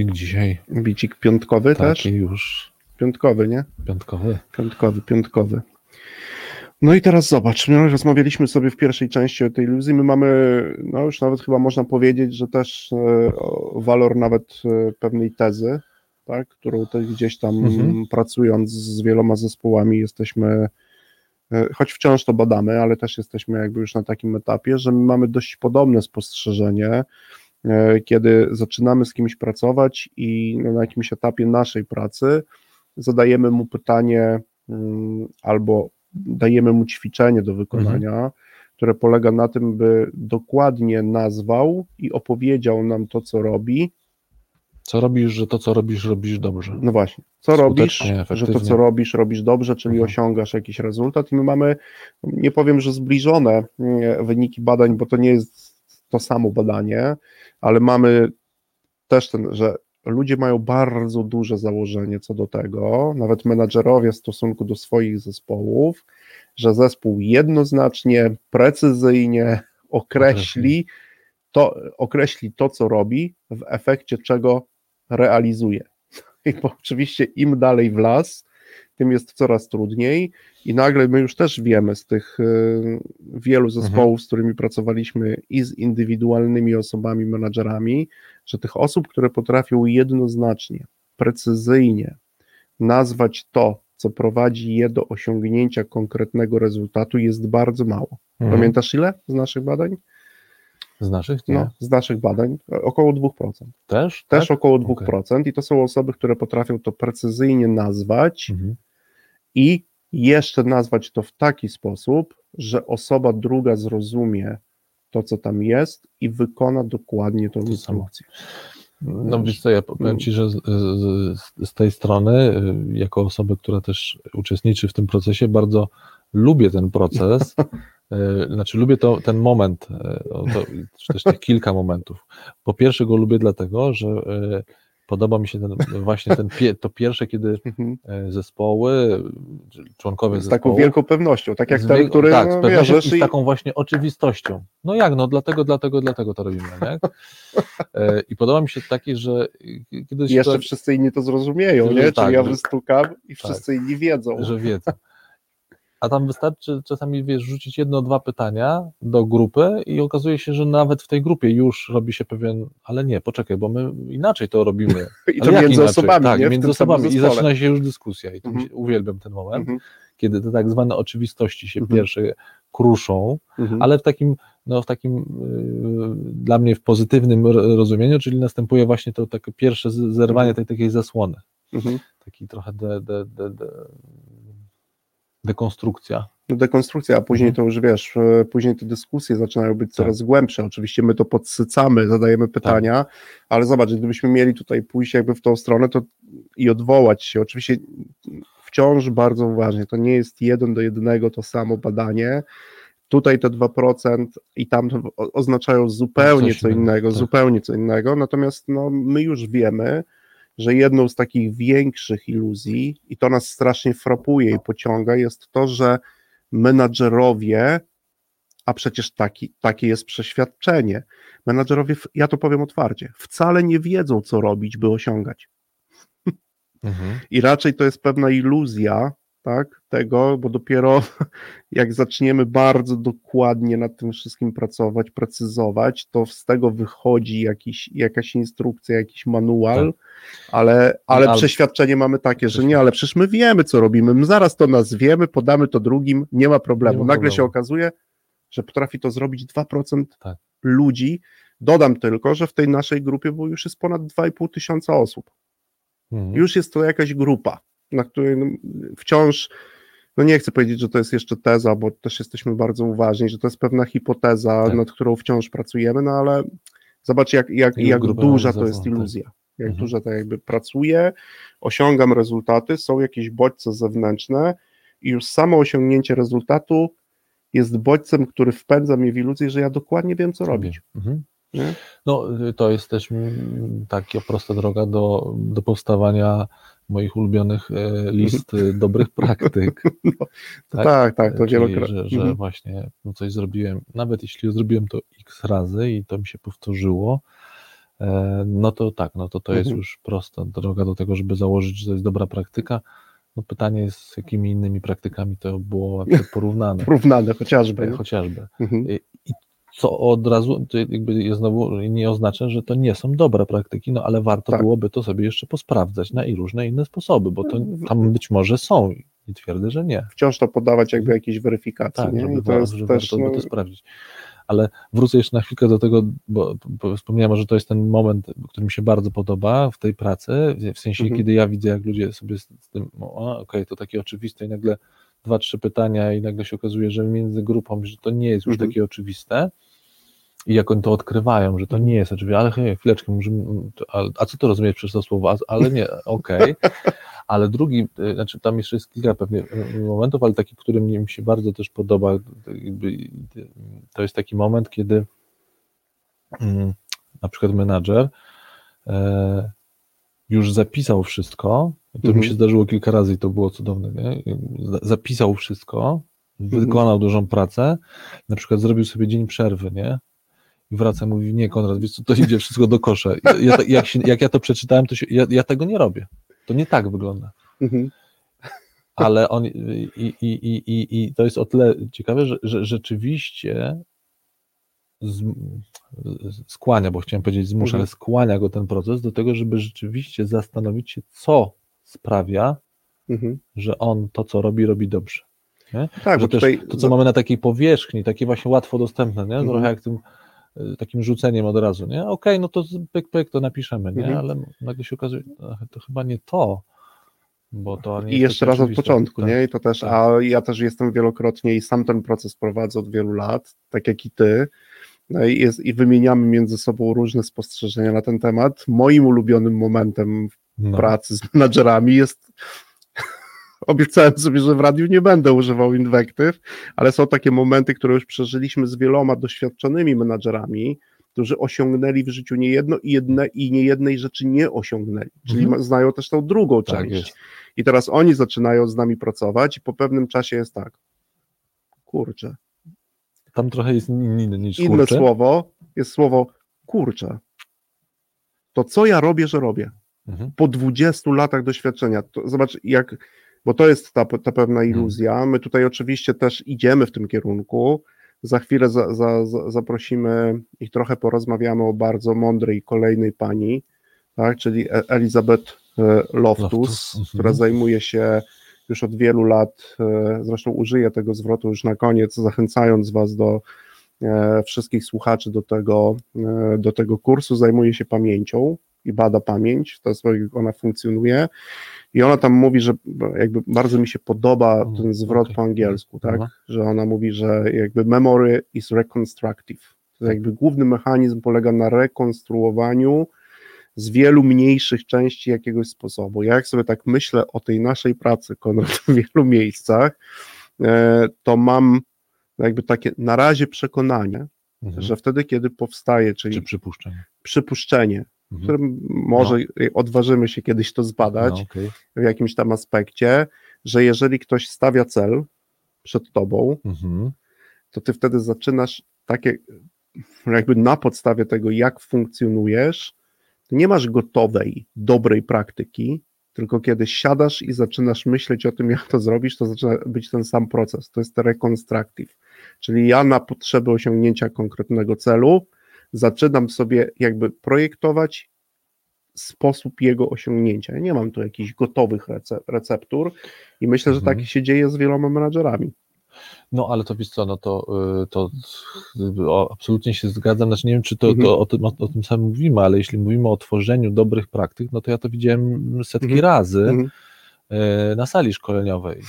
Bicik dzisiaj Bicik piątkowy też? taki już Piątkowy, nie? piątkowy. Piątkowy, piątkowy. No i teraz zobacz, my rozmawialiśmy sobie w pierwszej części o tej iluzji, my mamy, no już nawet chyba można powiedzieć, że też e, walor nawet e, pewnej tezy, tak, którą też gdzieś tam Mhm. pracując z wieloma zespołami jesteśmy, e, choć wciąż to badamy, ale też jesteśmy jakby już na takim etapie, że my mamy dość podobne spostrzeżenie, kiedy zaczynamy z kimś pracować i no, na jakimś etapie naszej pracy zadajemy mu pytanie mm, albo dajemy mu ćwiczenie do wykonania, które polega na tym, by dokładnie nazwał i opowiedział nam to, co robi. Co robisz, że to, co robisz, robisz dobrze. No właśnie, co Skutecznie, robisz, że to, co robisz, robisz dobrze, czyli Mhm. osiągasz jakiś rezultat. I my mamy, nie powiem, że zbliżone mm, wyniki badań, bo to nie jest to samo badanie, ale mamy też ten, że ludzie mają bardzo duże założenie co do tego, nawet menadżerowie w stosunku do swoich zespołów, że zespół jednoznacznie, precyzyjnie określi to, określi to, co robi, w efekcie czego realizuje. I oczywiście im dalej w las, tym jest coraz trudniej i nagle my już też wiemy z tych y, wielu zespołów, z którymi pracowaliśmy i z indywidualnymi osobami, menadżerami, że tych osób, które potrafią jednoznacznie, precyzyjnie nazwać to, co prowadzi je do osiągnięcia konkretnego rezultatu, jest bardzo mało. Mhm. Pamiętasz ile z naszych badań? Z naszych? Nie. No, z naszych badań około 2%. Też? Też tak? około 2%. I to są osoby, które potrafią to precyzyjnie nazwać Mhm. I jeszcze nazwać to w taki sposób, że osoba druga zrozumie to, co tam jest i wykona dokładnie tą instrukcję. No wiesz co, ja powiem Ci, że z, z, z tej strony, y, jako osoby, która też uczestniczy w tym procesie, bardzo lubię ten proces, y, znaczy lubię to, ten moment, y, to, też tych kilka momentów. Po pierwsze go lubię dlatego, że podoba mi się ten, właśnie ten, to pierwsze, kiedy Mhm. y, zespoły, członkowie Z zespołu, taką wielką pewnością, tak jak z ten, który tak, z no, pewnością wierzysz i z taką właśnie oczywistością. No jak, no dlatego, dlatego, dlatego to robimy, nie? E, I podoba mi się takie, że kiedyś i jeszcze to, wszyscy inni to zrozumieją, nie? tak, Czyli ja wystukam i wszyscy inni wiedzą. że wiedzą. A tam wystarczy czasami, wiesz, rzucić jedno, dwa pytania do grupy i okazuje się, że nawet w tej grupie już robi się pewien, ale nie, poczekaj, bo my inaczej to robimy. I to między inaczej? osobami, tak, nie? Między osobami i zaczyna się już dyskusja i mi Mhm. uwielbiam ten moment, Mhm, kiedy te tak zwane oczywistości się Mhm. pierwsze kruszą, mhm. ale w takim, no w takim y, dla mnie w pozytywnym ro- rozumieniu, czyli następuje właśnie to takie pierwsze zerwanie tej takiej zasłony, Mhm. taki trochę de, de, de, de, dekonstrukcja. No, dekonstrukcja, a później Mhm. to już wiesz, e, później te dyskusje zaczynają być coraz głębsze. Oczywiście my to podsycamy, zadajemy pytania, ale zobacz, gdybyśmy mieli tutaj pójść jakby w tą stronę to i odwołać się. Oczywiście wciąż bardzo uważnie, to nie jest jeden do jednego to samo badanie. Tutaj te 2% i tam oznaczają zupełnie Coś co innego, innego, tak. zupełnie co innego. Natomiast no, my już wiemy, że jedną z takich większych iluzji, i to nas strasznie frapuje i pociąga, jest to, że menadżerowie, a przecież taki, takie jest przeświadczenie, menadżerowie, ja to powiem otwarcie, wcale nie wiedzą, co robić, by osiągać. I raczej to jest pewna iluzja, tak, tego, bo dopiero jak zaczniemy bardzo dokładnie nad tym wszystkim pracować, precyzować, to z tego wychodzi jakiś, jakaś instrukcja, jakiś manual, ale, ale Ale- przeświadczenie mamy takie, że nie, ale przecież my wiemy, co robimy, my zaraz to nazwiemy, podamy to drugim, nie ma problemu. Nie ma Nagle się problemu. okazuje, że potrafi to zrobić 2% Tak. ludzi. Dodam tylko, że w tej naszej grupie było już jest ponad 2,5 tysiąca osób Mhm. już jest to jakaś grupa, na której no, wciąż, no nie chcę powiedzieć, że to jest jeszcze teza, bo też jesteśmy bardzo uważni, że to jest pewna hipoteza, Tak. nad którą wciąż pracujemy, no ale zobacz, jak, jak, jak duża to jest iluzja. Jak Mhm. duża to jakby pracuje, osiągam rezultaty, są jakieś bodźce zewnętrzne i już samo osiągnięcie rezultatu jest bodźcem, który wpędza mnie w iluzję, że ja dokładnie wiem, co robić. Mhm. Nie? No, to jest też taka prosta droga do, do powstawania moich ulubionych e, list y, dobrych praktyk. Tak, tak, tak to wielokrotnie. że, że Mhm. właśnie no coś zrobiłem, nawet jeśli zrobiłem to x razy i to mi się powtórzyło, e, no to tak, no to to jest Mhm. już prosta droga do tego, żeby założyć, że to jest dobra praktyka. No pytanie jest, z jakimi innymi praktykami to było porównane, Porównane chociażby. chociażby. Mhm. Co od razu jakby znowu nie oznacza, że to nie są dobre praktyki, no ale warto Tak. byłoby to sobie jeszcze posprawdzać na i różne inne sposoby, bo to tam być może są i twierdzę, że nie. Wciąż to podawać jakby jakiejś weryfikacji, Tak, nie? żeby, I to jest żeby też, warto by no, to sprawdzić. Ale wrócę jeszcze na chwilkę do tego, bo, bo wspomniałem, że to jest ten moment, który mi się bardzo podoba w tej pracy, w sensie, Mhm. kiedy ja widzę, jak ludzie sobie z, tym, okej, to takie oczywiste i nagle dwa, trzy pytania i nagle się okazuje, że między grupą, że to nie jest już Mhm. takie oczywiste i jak oni to odkrywają, że to nie jest oczywiste, ale hej, chwileczkę, możemy, a, a co to rozumieć przez to słowo, ale nie, okej. Ale drugi, y, znaczy tam jeszcze jest kilka pewnie y, momentów, ale taki, który mnie mi się bardzo też podoba, to y, jest taki moment, kiedy mm, na przykład menadżer e, już zapisał wszystko, to Mhm. mi się zdarzyło kilka razy i to było cudowne, nie? Za- zapisał wszystko, Mhm. wykonał dużą pracę, na przykład zrobił sobie dzień przerwy, nie? I wraca i mówi, nie Konrad, wiesz co, to idzie wszystko do kosza. Ja, ja, jak, się, jak ja to przeczytałem, to się, ja, ja tego nie robię. To nie tak wygląda mhm. ale on i, i, i, i, to jest o tyle ciekawe, że, że rzeczywiście z, skłania, bo chciałem powiedzieć zmusza, Mhm. ale skłania go ten proces do tego, żeby rzeczywiście zastanowić się, co sprawia, Mhm. że on to, co robi, robi dobrze. Tak, że bo też tutaj to, co mamy na takiej powierzchni, takie właśnie łatwo dostępne, nie? Mhm. trochę jak tym takim rzuceniem od razu, nie? Okej, no to pyk, pyk, to napiszemy, nie? Mhm. Ale nagle się okazuje, to, chyba nie to, bo to nie I jest jeszcze raz od początku, Tak. nie? I to też, tak. a ja też jestem wielokrotnie i sam ten proces prowadzę od wielu lat, tak jak i ty. No i, jest, I wymieniamy między sobą różne spostrzeżenia na ten temat. Moim ulubionym momentem w No. pracy z menadżerami jest. Obiecałem sobie, że w radiu nie będę używał inwektyw, ale są takie momenty, które już przeżyliśmy z wieloma doświadczonymi menadżerami, którzy osiągnęli w życiu niejedno i, jedne, i niejednej rzeczy nie osiągnęli. Czyli Mhm. znają też tą drugą Tak część. jest. I teraz oni zaczynają z nami pracować i po pewnym czasie jest tak. Kurczę. Tam trochę jest inny niż Inne kurczę. słowo jest słowo kurczę. To co ja robię, że robię? Mhm. Po 20 latach doświadczenia. To zobacz, jak, bo to jest ta, ta pewna Mhm. iluzja. My tutaj oczywiście też idziemy w tym kierunku. Za chwilę za, za, za, zaprosimy i trochę porozmawiamy o bardzo mądrej kolejnej pani, tak, czyli E- Elizabeth e, Loftus, Loftus, mhm. która zajmuje się już od wielu lat, e, zresztą użyję tego zwrotu już na koniec, zachęcając Was do wszystkich słuchaczy do tego, do tego kursu, zajmuje się pamięcią i bada pamięć, to jest jak ona funkcjonuje i ona tam mówi, że jakby bardzo mi się podoba ten zwrot okej. po angielsku, tak, Mhm. że ona mówi, że jakby memory is reconstructive, to jakby główny mechanizm polega na rekonstruowaniu z wielu mniejszych części jakiegoś sposobu. Ja jak sobie tak myślę o tej naszej pracy, Konrad, w wielu miejscach, e, to mam jakby takie na razie przekonanie, Mhm. że wtedy, kiedy powstaje, czyli Czy przypuszczenie. przypuszczenie, Mhm. którym może odważymy się kiedyś to zbadać No, okej. w jakimś tam aspekcie, że jeżeli ktoś stawia cel przed tobą, Mhm. to ty wtedy zaczynasz takie, jakby na podstawie tego, jak funkcjonujesz, nie masz gotowej, dobrej praktyki, tylko kiedy siadasz i zaczynasz myśleć o tym, jak to zrobisz, to zaczyna być ten sam proces. To jest reconstructive. Czyli ja na potrzeby osiągnięcia konkretnego celu zaczynam sobie jakby projektować sposób jego osiągnięcia. Ja nie mam tu jakichś gotowych rece- receptur i myślę, że Mhm. tak się dzieje z wieloma menadżerami. No ale to wiesz co, no to, y, to o, absolutnie się zgadzam, znaczy nie wiem, czy to, Mhm. to o, tym, o, o tym samym mówimy, ale jeśli mówimy o tworzeniu dobrych praktyk, no to ja to widziałem setki Mhm. razy Mhm. y, na sali szkoleniowej,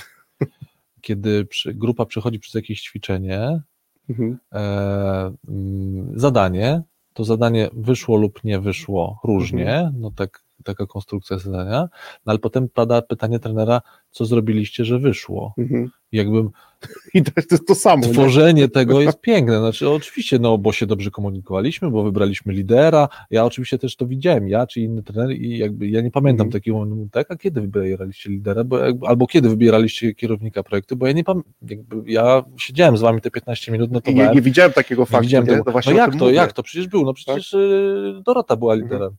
kiedy przy, grupa przechodzi przez jakieś ćwiczenie, Mhm. e, mm, zadanie, to zadanie wyszło lub nie wyszło różnie, no tak taka konstrukcja zadania, no ale potem pada pytanie trenera, co zrobiliście, że wyszło. Mhm. Jakbym I to jest to samo. nie? tworzenie tego jest piękne. Znaczy, oczywiście, no, bo się dobrze komunikowaliśmy, bo wybraliśmy lidera. Ja oczywiście też to widziałem, ja czy inny trener, i jakby ja nie pamiętam Mhm. takiego momentu, tak, a kiedy wybieraliście lidera, bo albo kiedy wybieraliście kierownika projektu, bo ja nie pamiętam, jakby ja siedziałem z wami te 15 minut, I nie, notowałem. nie widziałem takiego nie faktu. widziałem nie? To no jak to, mówię. jak to? Przecież był, no przecież y, Dorota była Mhm.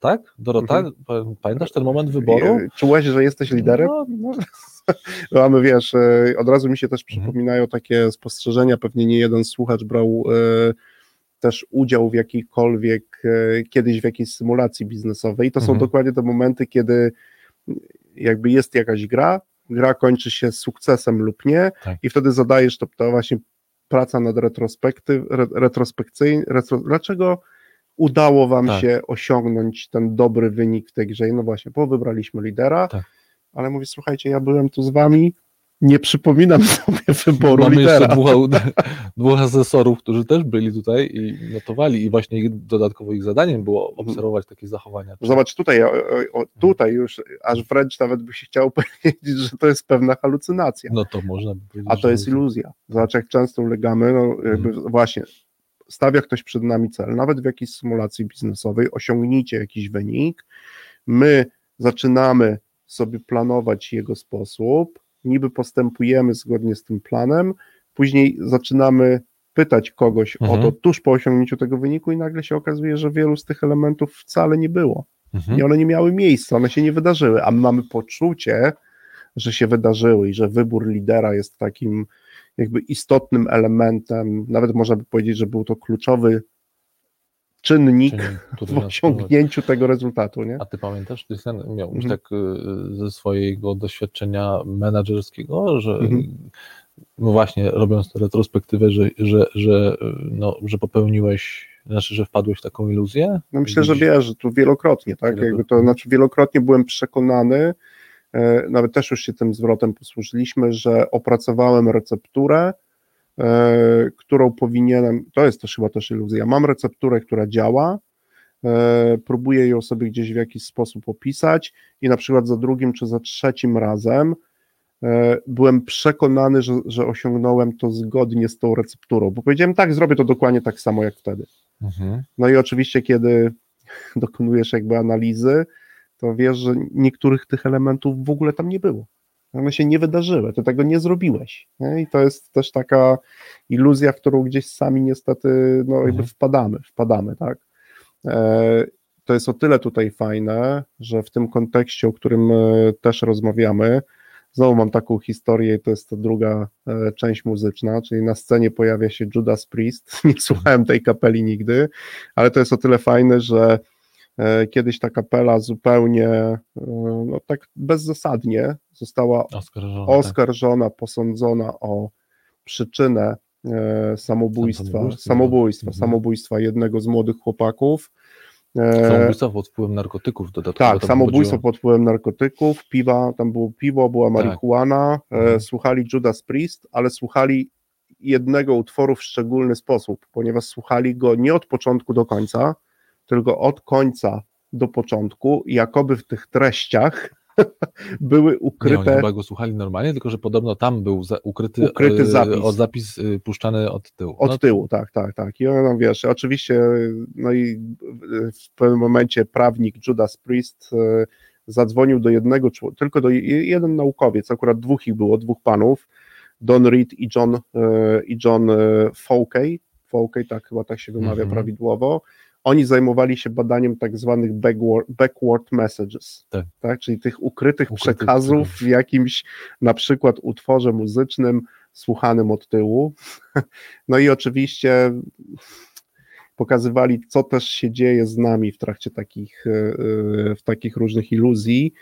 Tak? Dorota? Mhm. Pa- Pamiętasz ten moment wyboru? I- Czułeś, że jesteś liderem? No, no, No, Mamy, wiesz, e, od razu mi się też Mhm. przypominają takie spostrzeżenia, pewnie nie jeden słuchacz brał e, też udział w jakiejkolwiek, e, kiedyś w jakiejś symulacji biznesowej. I to są Mhm. dokładnie te momenty, kiedy jakby jest jakaś gra, gra kończy się sukcesem lub nie Tak. i wtedy zadajesz to, to właśnie praca nad retrospektyw, re, retrospekcyjnie, retro, dlaczego udało wam Tak. się osiągnąć ten dobry wynik w tej grze? No właśnie, bo wybraliśmy lidera, Tak. ale mówię, słuchajcie, ja byłem tu z wami, nie przypominam sobie wyboru Mamy lidera. jeszcze dwóch, dwóch asesorów, którzy też byli tutaj i notowali i właśnie dodatkowo ich zadaniem było obserwować takie zachowania. Zobacz tutaj, o, o, o, tutaj już, aż wręcz nawet by się chciało powiedzieć, że to jest pewna halucynacja. No to można by powiedzieć. A to jest iluzja. Zobacz, jak często ulegamy, no jakby Mhm. właśnie stawia ktoś przed nami cel, nawet w jakiejś symulacji biznesowej, osiągnijcie jakiś wynik, my zaczynamy sobie planować jego sposób, niby postępujemy zgodnie z tym planem, później zaczynamy pytać kogoś Mhm. o to tuż po osiągnięciu tego wyniku i nagle się okazuje, że wielu z tych elementów wcale nie było. Mhm. i one nie miały miejsca, one się nie wydarzyły, a my mamy poczucie, że się wydarzyły i że wybór lidera jest takim jakby istotnym elementem, nawet można by powiedzieć, że był to kluczowy czynnik w osiągnięciu tego rezultatu, nie? A ty pamiętasz, Krystian, miał Mhm. tak y, ze swojego doświadczenia menedżerskiego, że Mhm. no właśnie robiąc tę retrospektywę, że, że, że, no, że popełniłeś, znaczy, że wpadłeś w taką iluzję? No myślę, że wiesz, że tu wielokrotnie, tak? Jakby to znaczy wielokrotnie byłem przekonany, nawet też już się tym zwrotem posłużyliśmy, że opracowałem recepturę, e, którą powinienem, to jest też chyba też iluzja, mam recepturę, która działa, e, próbuję ją sobie gdzieś w jakiś sposób opisać i na przykład za drugim czy za trzecim razem e, byłem przekonany, że, że osiągnąłem to zgodnie z tą recepturą, bo powiedziałem tak, zrobię to dokładnie tak samo jak wtedy. Mhm. No i oczywiście, kiedy dokonujesz jakby analizy, to wiesz, że niektórych tych elementów w ogóle tam nie było. One się nie wydarzyły, ty tego nie zrobiłeś. Nie? I to jest też taka iluzja, w którą gdzieś sami niestety no, jakby Mhm. wpadamy, wpadamy, tak. E, to jest o tyle tutaj fajne, że w tym kontekście, o którym e, też rozmawiamy, znowu mam taką historię i to jest ta druga e, część muzyczna, czyli na scenie pojawia się Judas Priest, nie słuchałem tej kapeli nigdy, ale to jest o tyle fajne, że kiedyś ta kapela zupełnie e, no, tak bezzasadnie została Oskarżona. tak. oskarżona, posądzona o przyczynę e, samobójstwa, samobójstwa, mhm. samobójstwa jednego z młodych chłopaków. E, Tak. Samobójstwo pod wpływem narkotyków dodatkowo. tak, samobójstwo chodziło. pod wpływem narkotyków, piwa, tam było piwo, była Tak. marihuana, e, Mhm. słuchali Judas Priest, ale słuchali jednego utworu w szczególny sposób, ponieważ słuchali go nie od początku do końca, tylko od końca do początku, jakoby w tych treściach były Nie, ukryte chyba go słuchali normalnie, tylko że podobno tam był za, ukryty, Ukryty e, zapis. Od zapis y, puszczany od tyłu. Od No, tyłu, tak, tak, tak. I on wiesz, oczywiście, no i w pewnym momencie prawnik Judas Priest e, zadzwonił do jednego, tylko do je- jeden naukowiec, akurat dwóch ich było, dwóch panów, Don Reed i John, e, i John e, Folkey, Folkey, tak chyba tak się wymawia Mhm. prawidłowo. Oni zajmowali się badaniem tak zwanych backward, backward messages, Tak. czyli tych ukrytych, Ukrytych przekazów przekazów. w jakimś na przykład utworze muzycznym słuchanym od tyłu. No i oczywiście pokazywali, co też się dzieje z nami w trakcie takich, e, e, w takich różnych iluzji.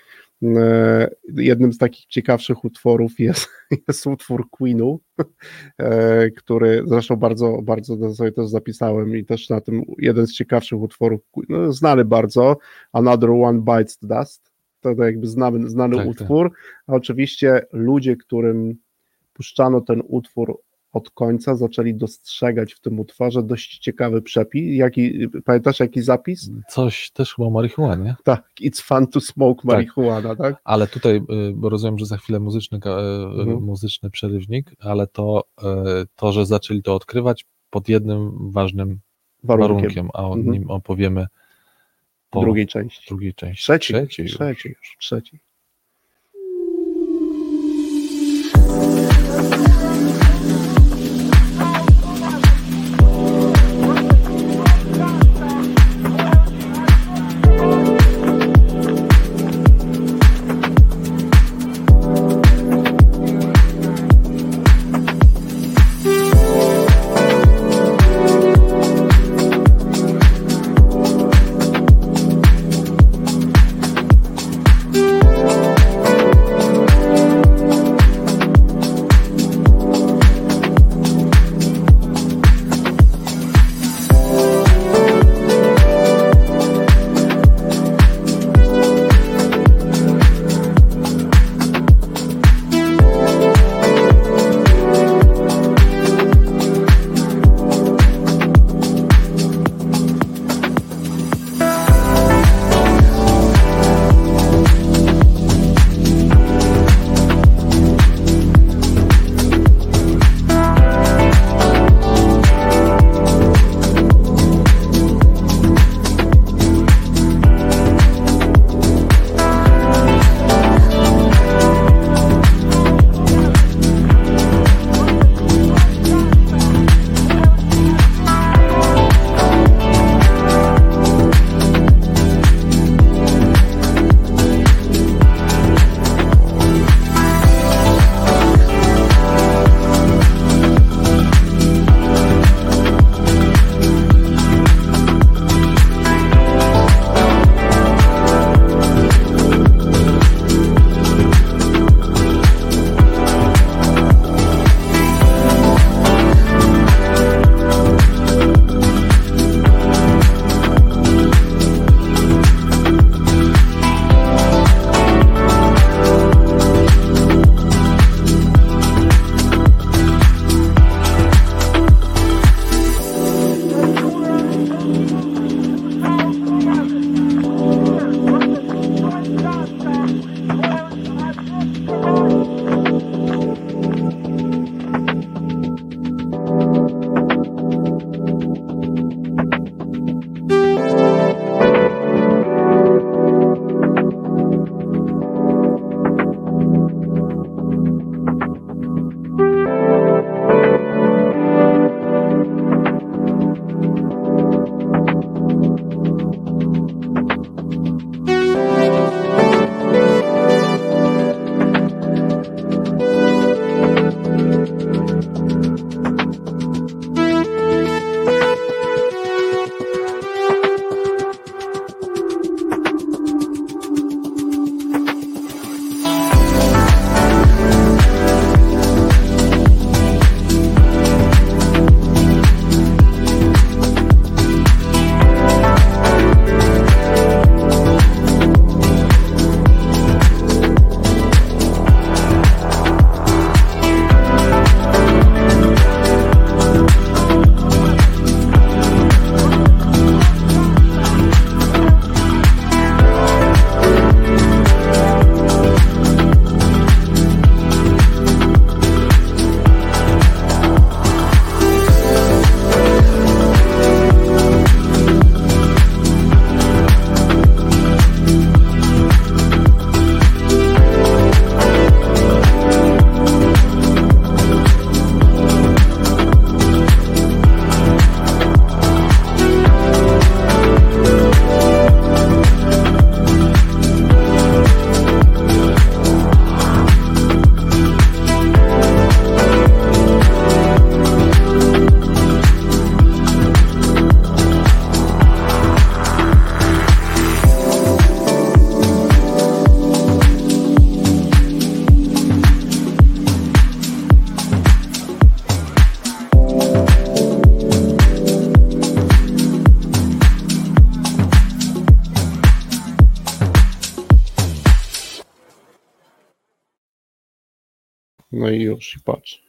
E, Jednym z takich ciekawszych utworów jest, jest utwór Queenu, e, który zresztą bardzo, bardzo sobie też zapisałem i też na tym jeden z ciekawszych utworów, no, znany bardzo, Another One Bites the Dust, to, to jakby znany, znany Tak, tak. utwór, a oczywiście ludzie, którym puszczano ten utwór od końca zaczęli dostrzegać w tym utworze dość ciekawy przepis. Jaki, pamiętasz jaki zapis? Coś też chyba o marihuanie. Tak, it's fun to smoke marihuana, tak? Ale tutaj, y, bo rozumiem, że za chwilę muzyczny, y, Mhm. muzyczny przerywnik, ale to, y, to, że zaczęli to odkrywać pod jednym ważnym Warunkiem, warunkiem, a o Mhm. nim opowiemy po drugiej części. drugiej części. Trzeciej, Trzeciej trzeciej już, trzeciej.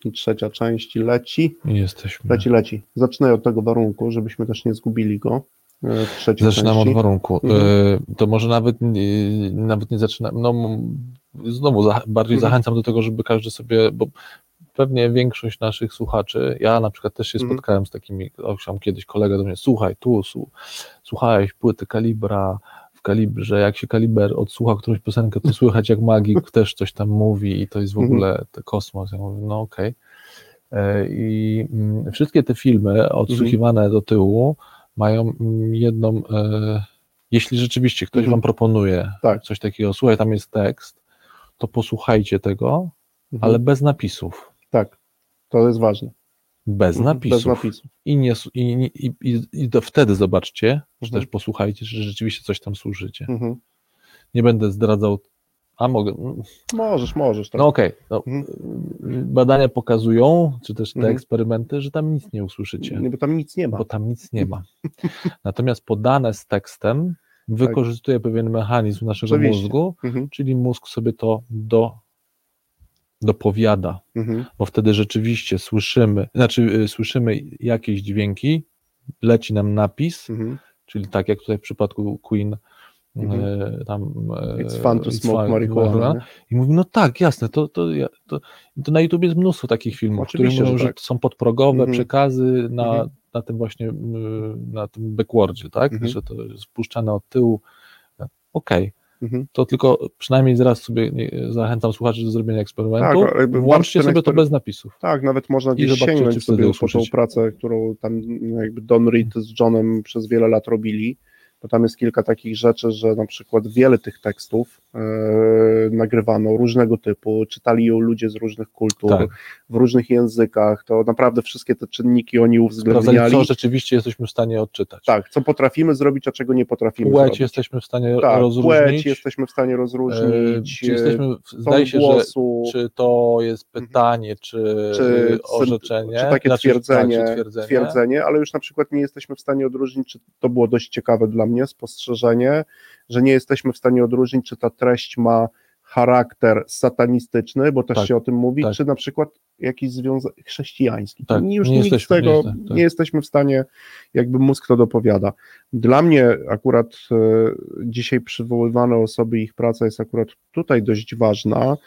I trzecia część leci. Jesteśmy. Leci, leci. Zaczynaj od tego warunku, żebyśmy też nie zgubili go. e, W Zaczynam części. od warunku. Mhm. Y, To może nawet, nawet nie zaczynam. No, znowu za, bardziej Mhm. zachęcam do tego, żeby każdy sobie, bo pewnie większość naszych słuchaczy, ja na przykład też się Mhm. spotkałem z takimi, owszem, kiedyś kolega do mnie, słuchaj, tu, su, słuchałeś płyty kalibra kalibrze, jak się kaliber odsłucha którąś piosenkę, to słychać jak magik też coś tam mówi i to jest w Mhm. ogóle te kosmos. Ja mówię, no okej. E, I mm, wszystkie te filmy odsłuchiwane do tyłu mają mm, jedną, e, jeśli rzeczywiście ktoś Mhm. wam proponuje Tak. coś takiego, słuchaj, tam jest tekst, to posłuchajcie tego, Mhm. ale bez napisów. Tak, to jest ważne. Bez Mhm, napisów. Bez napisów. I, nie, i, i, i, I to wtedy zobaczcie, czy Mhm. też posłuchajcie, czy rzeczywiście coś tam służycie. Mhm. Nie będę zdradzał, a mogę. mm, Możesz, możesz. Tak. No okej, no, Mhm. badania pokazują, czy też te Mhm. eksperymenty, że tam nic nie usłyszycie. Nie, bo tam nic nie ma. bo tam nic nie ma. Natomiast podane z tekstem wykorzystuje pewien mechanizm naszego Tak. Oczywiście. mózgu, Mhm. czyli mózg sobie to do, dopowiada, Mhm. bo wtedy rzeczywiście słyszymy, znaczy y, słyszymy jakieś dźwięki, leci nam napis, Mhm. czyli tak jak tutaj w przypadku Queen Mhm. e, tam e, It's fun to It's smoke fun- marijuana. nie? i mówi, no tak, jasne, to, to, to, to na YouTube jest mnóstwo takich filmów, które mówią, że że tak. to są podprogowe Mhm. przekazy na, Mhm. na tym właśnie, na tym backwardzie, tak, Mhm. że to jest spuszczane od tyłu. Okej, Mhm. to tylko przynajmniej zaraz sobie zachęcam słuchaczy do zrobienia eksperymentu. Tak, Włączcie sobie to ekspery- bez napisów. Tak, nawet można gdzieś sięgnąć sobie po tą pracę, którą tam no, jakby Don Reed z Johnem przez wiele lat robili, bo tam jest kilka takich rzeczy, że na przykład wiele tych tekstów nagrywano różnego typu, czytali ją ludzie z różnych kultur, Tak. w różnych językach, to naprawdę wszystkie te czynniki oni Sprawdzali, uwzględniali. co rzeczywiście jesteśmy w stanie odczytać. Tak, co potrafimy zrobić, a czego nie potrafimy Płeć zrobić. jesteśmy w stanie tak, rozróżnić. płeć jesteśmy w stanie E, rozróżnić, czy jesteśmy, w- ton zdaje się, że głosu, czy to jest pytanie, czy, Mhm. czy, orzeczenie, czy takie znaczy, twierdzenie, tak, czy twierdzenie. twierdzenie, ale już na przykład nie jesteśmy w stanie odróżnić, czy to było dość ciekawe dla mnie, spostrzeżenie, że nie jesteśmy w stanie odróżnić, czy ta treść ma charakter satanistyczny, bo też Tak, się o tym mówi, tak. czy na przykład jakiś związek chrześcijański. Tak, nie, już nie nic z tego, nie nie, jesteśmy, tak. jesteśmy w stanie, jakby mózg to dopowiada. Dla mnie akurat e, dzisiaj przywoływane osoby, ich praca jest akurat tutaj dość ważna,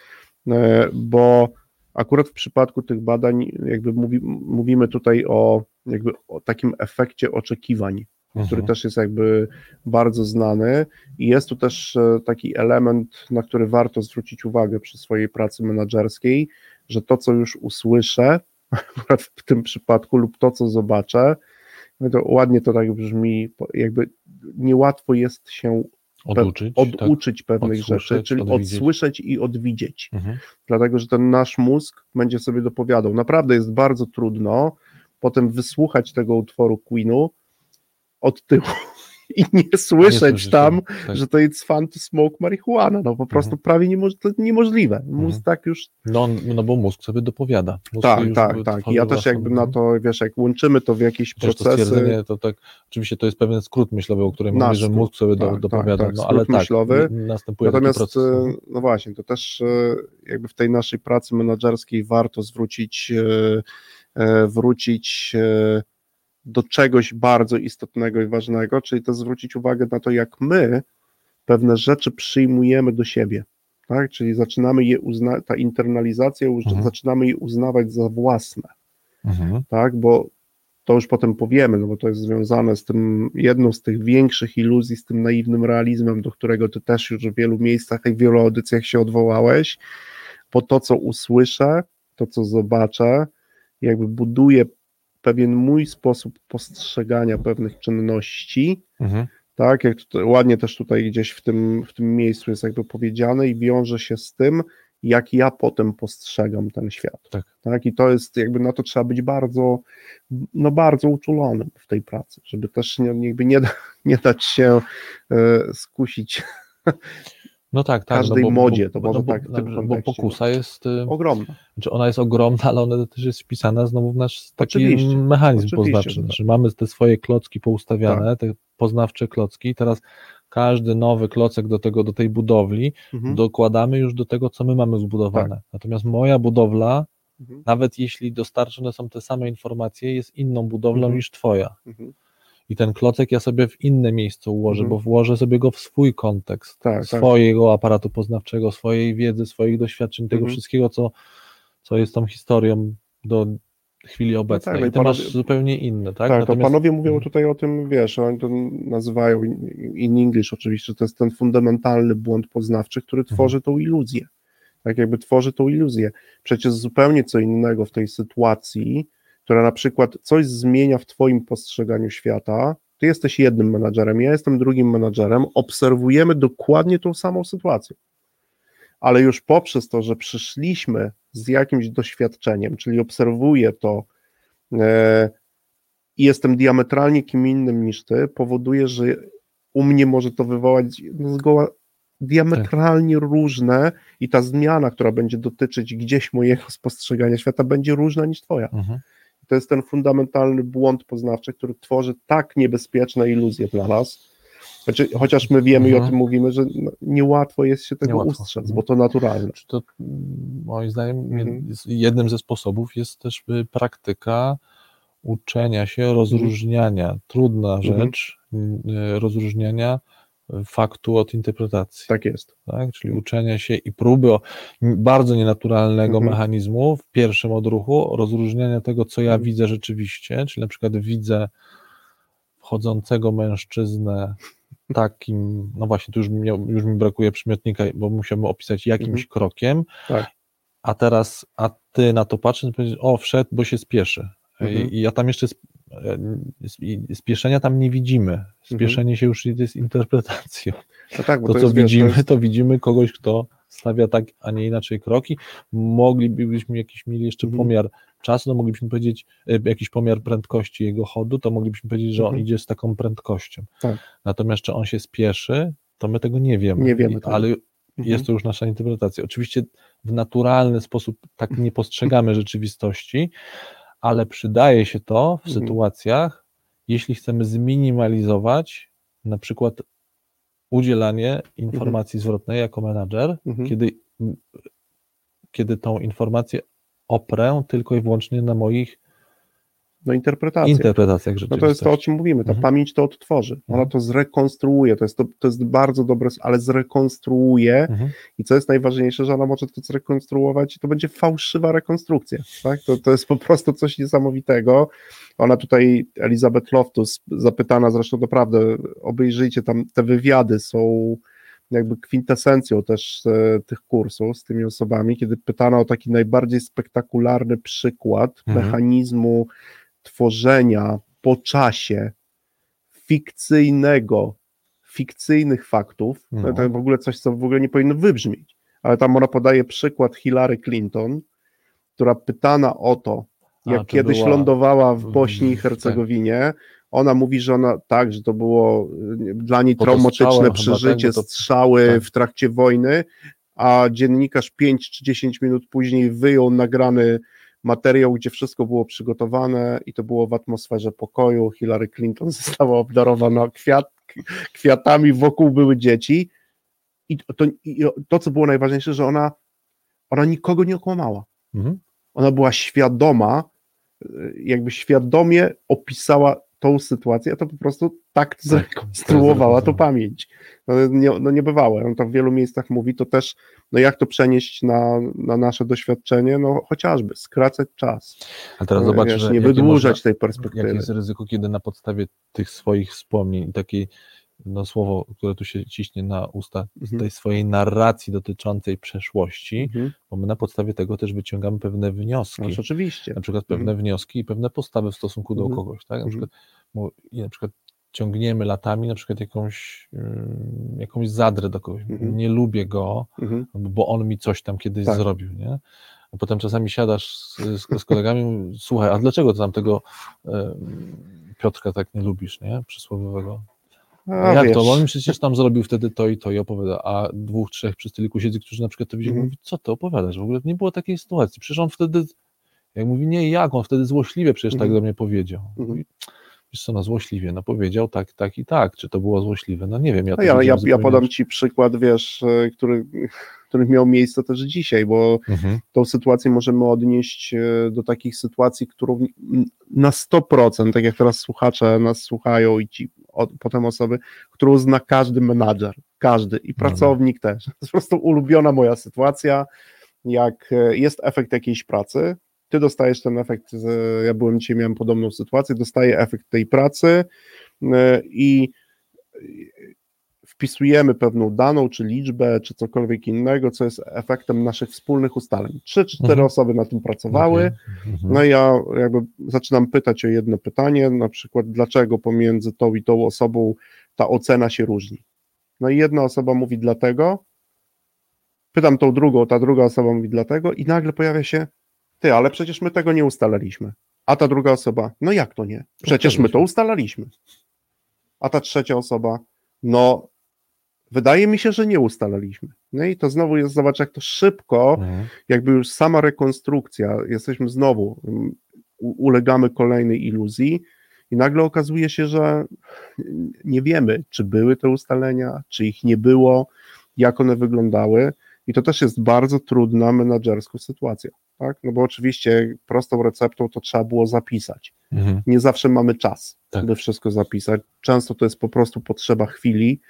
e, bo akurat w przypadku tych badań jakby mówi, mówimy tutaj o jakby o takim efekcie oczekiwań, który Mhm. też jest jakby bardzo znany i jest tu też e, taki element, na który warto zwrócić uwagę przy swojej pracy menedżerskiej, że to, co już usłyszę, akurat w tym przypadku, lub to, co zobaczę, to ładnie to tak brzmi, jakby niełatwo jest się Oduczyć. tak? oduczyć pewnych Odsłyszeć, rzeczy, czyli odwidzieć. odsłyszeć i odwidzieć Mhm. dlatego że ten nasz mózg będzie sobie dopowiadał. Naprawdę jest bardzo trudno potem wysłuchać tego utworu Queenu od tyłu i nie Nie słyszeć słyszycie, tam, tak. że to jest fun to smoke marihuana. No po prostu prawie niemoż, to niemożliwe. Mózg Mhm. tak już. No, no bo mózg sobie dopowiada. Mózg Tak, tak, tak. I ja też jakby na to, wiesz, jak łączymy to w jakieś to procesy. stwierdzenie, to tak, oczywiście to jest pewien skrót myślowy, o którym mówię, że mózg sobie tak, do, tak, dopowiada, tak, no skrót ale tak, myślowy. następuje Natomiast, proces. e, no właśnie, to też e, jakby w tej naszej pracy menedżerskiej warto zwrócić, e, wrócić do czegoś bardzo istotnego i ważnego, czyli to zwrócić uwagę na to, jak my pewne rzeczy przyjmujemy do siebie. Tak? Czyli zaczynamy je uznać, ta internalizacja, Mhm. zaczynamy je uznawać za własne Mhm. tak, bo to już potem powiemy, no bo to jest związane z tym, jedną z tych większych iluzji, z tym naiwnym realizmem, do którego ty też już w wielu miejscach i w wielu audycjach się odwołałeś, bo to, co usłyszę, to, co zobaczę, jakby buduje pewien mój sposób postrzegania pewnych czynności, Mhm. tak, jak tutaj, ładnie też tutaj gdzieś w tym, w tym miejscu jest jakby powiedziane i wiąże się z tym, jak ja potem postrzegam ten świat. Tak. tak. I to jest jakby na to trzeba być bardzo, no bardzo uczulonym w tej pracy, żeby też nie, jakby nie, da- nie dać się e, skusić No tak, tak. każdej no bo, modzie, to bo, może no bo, tak bo kontekście. pokusa jest, y, ogromna. znaczy ona jest ogromna, ale ona też jest wpisana znowu w nasz taki Oczywiście, mechanizm oczywiście, poznawczy. tak. Znaczy mamy te swoje klocki poustawiane, te poznawcze klocki, teraz każdy nowy klocek do tego, do tej budowli Mhm. dokładamy już do tego, co my mamy zbudowane. Natomiast moja budowla, Mhm. nawet jeśli dostarczone są te same informacje, jest inną budowlą Mhm. niż twoja. I ten klocek ja sobie w inne miejsce ułożę, Mhm. bo włożę sobie go w swój kontekst, Tak, tak. swojego aparatu poznawczego, swojej wiedzy, swoich doświadczeń, tego Mhm. wszystkiego, co, co jest tą historią do chwili obecnej. tak, no i I ty masz panowie- zupełnie inne, tak? Tak, to Natomiast- panowie mówią Mhm. tutaj o tym, wiesz, oni to nazywają in English oczywiście, to jest ten fundamentalny błąd poznawczy, który Mhm. tworzy tą iluzję. Tak jakby tworzy tą iluzję. Przecież zupełnie co innego w tej sytuacji, która na przykład coś zmienia w twoim postrzeganiu świata, ty jesteś jednym menadżerem, ja jestem drugim menadżerem, obserwujemy dokładnie tą samą sytuację. Ale już poprzez to, że przyszliśmy z jakimś doświadczeniem, czyli obserwuję to, e, i jestem diametralnie kim innym niż ty, powoduje, że u mnie może to wywołać zgoła diametralnie różne i ta zmiana, która będzie dotyczyć gdzieś mojego spostrzegania świata, będzie różna niż twoja. Mhm. To jest ten fundamentalny błąd poznawczy, który tworzy tak niebezpieczne iluzje dla nas. Znaczy, chociaż my wiemy i o Mhm. tym mówimy, że no, niełatwo jest się tego Niełatwo. ustrzec, Mhm. bo to naturalne. Czy to moim zdaniem Mhm. jednym ze sposobów jest też y, praktyka uczenia się rozróżniania, trudna Mhm. rzecz, y, rozróżniania faktu od interpretacji, tak? Tak jest. czyli uczenia się i próby o, bardzo nienaturalnego Mhm. mechanizmu w pierwszym odruchu, rozróżniania tego, co ja Mhm. widzę rzeczywiście, czyli na przykład widzę wchodzącego mężczyznę takim, no właśnie, tu już, mi- już mi brakuje przymiotnika, bo musiałbym opisać jakimś Mhm. krokiem, Tak. a teraz, a ty na to patrzysz i powiedzieć, o wszedł, bo się spieszy. Mhm. I, ja tam jeszcze spieszenia tam nie widzimy. Spieszenie się już jest interpretacją. No tak, To, to, co jest, widzimy, to jest, to widzimy kogoś, kto stawia tak, a nie inaczej kroki. Moglibyśmy jakiś mieli jeszcze Mhm. pomiar czasu, no moglibyśmy powiedzieć, e, jakiś pomiar prędkości jego chodu, to moglibyśmy powiedzieć, że on Mhm. idzie z taką prędkością. Tak. Natomiast czy on się spieszy, to my tego nie wiemy. Nie wiemy tego. Ale Mhm. jest to już nasza interpretacja. Oczywiście w naturalny sposób tak nie postrzegamy rzeczywistości, ale przydaje się to w Mhm. sytuacjach, jeśli chcemy zminimalizować na przykład udzielanie informacji zwrotnej jako menadżer, Mhm. kiedy, kiedy tą informację oprę tylko i wyłącznie na moich no interpretacja. interpretacjach No to jest to, o czym mówimy. Ta Mhm. pamięć to odtworzy. Ona Mhm. to zrekonstruuje. To jest, to, to jest bardzo dobre, ale zrekonstruuje. Mhm. I co jest najważniejsze, że ona może to zrekonstruować i to będzie fałszywa rekonstrukcja. Tak? To, to jest po prostu coś niesamowitego. Ona tutaj, Elizabeth Loftus, zapytana zresztą naprawdę, obejrzyjcie tam, te wywiady są jakby kwintesencją też e, tych kursów z tymi osobami, kiedy pytano o taki najbardziej spektakularny przykład Mhm. mechanizmu tworzenia po czasie fikcyjnego, fikcyjnych faktów, No. to w ogóle coś, co w ogóle nie powinno wybrzmieć, ale tam ona podaje przykład Hillary Clinton, która pytana o to, A, jak czy kiedyś była lądowała w Bośni i tak. Hercegowinie, ona mówi, że ona tak, że to było y, dla niej traumatyczne przeżycie, tak, bo to- strzały tak. w trakcie wojny, a dziennikarz 5 czy 10 minut później wyjął nagrany materiał, gdzie wszystko było przygotowane i to było w atmosferze pokoju. Hillary Clinton została obdarowana kwiat, kwiatami, wokół były dzieci. I to, i to, co było najważniejsze, że ona, ona nikogo nie okłamała. Mhm. Ona była świadoma, jakby świadomie opisała tą sytuację, to po prostu tak zrekonstruowała tą pamięć. No, nie, no niebywałe. On to w wielu miejscach mówi, to też, no jak to przenieść na, na nasze doświadczenie? No chociażby skracać czas. A teraz Wiesz, zobacz, że nie jakie wydłużać można- tej Jakie perspektywy. jest ryzyko, kiedy na podstawie tych swoich wspomnień i takiej no, słowo, które tu się ciśnie na usta, Mhm. tej swojej narracji dotyczącej przeszłości, Mhm. bo my na podstawie tego też wyciągamy pewne wnioski. No, oczywiście. na przykład pewne wnioski i pewne postawy w stosunku do Mhm. kogoś, tak? Na Mhm. przykład, I na przykład ciągniemy latami na przykład jakąś, jakąś zadrę do kogoś. Mhm. Nie lubię go, Mhm. bo on mi coś tam kiedyś Tak. zrobił, nie? A potem czasami siadasz z, z, z kolegami słuchaj, a dlaczego ty tam tego Piotrka tak nie lubisz, nie? Przysłowiowego. A, Jak wiesz, to? Bo on mi przecież tam zrobił wtedy to i to i opowiada, a dwóch, trzech przy stoliku siedzi, którzy na przykład to widzieli, Mhm. mówi, co ty opowiadasz? W ogóle nie było takiej sytuacji. Przecież on wtedy, jak mówi, nie, jak on wtedy złośliwie przecież tak Mhm. do mnie powiedział. Mhm. Mówi, wiesz co, no złośliwie, no powiedział tak, tak i tak, czy to było złośliwe, no nie wiem. Ja, No ja, ja, ja podam Ci przykład, wiesz, e, który, który miał miejsce też dzisiaj, bo Mhm. tą sytuację możemy odnieść e, do takich sytuacji, którą na 100%, tak jak teraz słuchacze nas słuchają i ci o, potem osoby, którą zna każdy menadżer, każdy i pracownik też. To jest po prostu ulubiona moja sytuacja, jak e, jest efekt jakiejś pracy, ty dostajesz ten efekt, ja byłem dzisiaj, miałem podobną sytuację, dostaję efekt tej pracy e, i wpisujemy pewną daną, czy liczbę, czy cokolwiek innego, co jest efektem naszych wspólnych ustaleń. Trzy, cztery Mhm. osoby na tym pracowały. Mhm. No i ja jakby zaczynam pytać o jedno pytanie, na przykład dlaczego pomiędzy tą i tą osobą ta ocena się różni. No i jedna osoba mówi dlatego, pytam tą drugą, ta druga osoba mówi dlatego i nagle pojawia się, ty, ale przecież my tego nie ustalaliśmy. A ta druga osoba, no jak to nie? Przecież my to ustalaliśmy. A ta trzecia osoba, no wydaje mi się, że nie ustalaliśmy. No i to znowu jest, zobacz jak to szybko Mhm. jakby już sama rekonstrukcja, jesteśmy znowu, u- ulegamy kolejnej iluzji i nagle okazuje się, że nie wiemy, czy były te ustalenia, czy ich nie było, jak one wyglądały i to też jest bardzo trudna menadżerska sytuacja, tak? No bo oczywiście prostą receptą to trzeba było zapisać. Mhm. Nie zawsze mamy czas, Tak. by wszystko zapisać. Często to jest po prostu potrzeba chwili,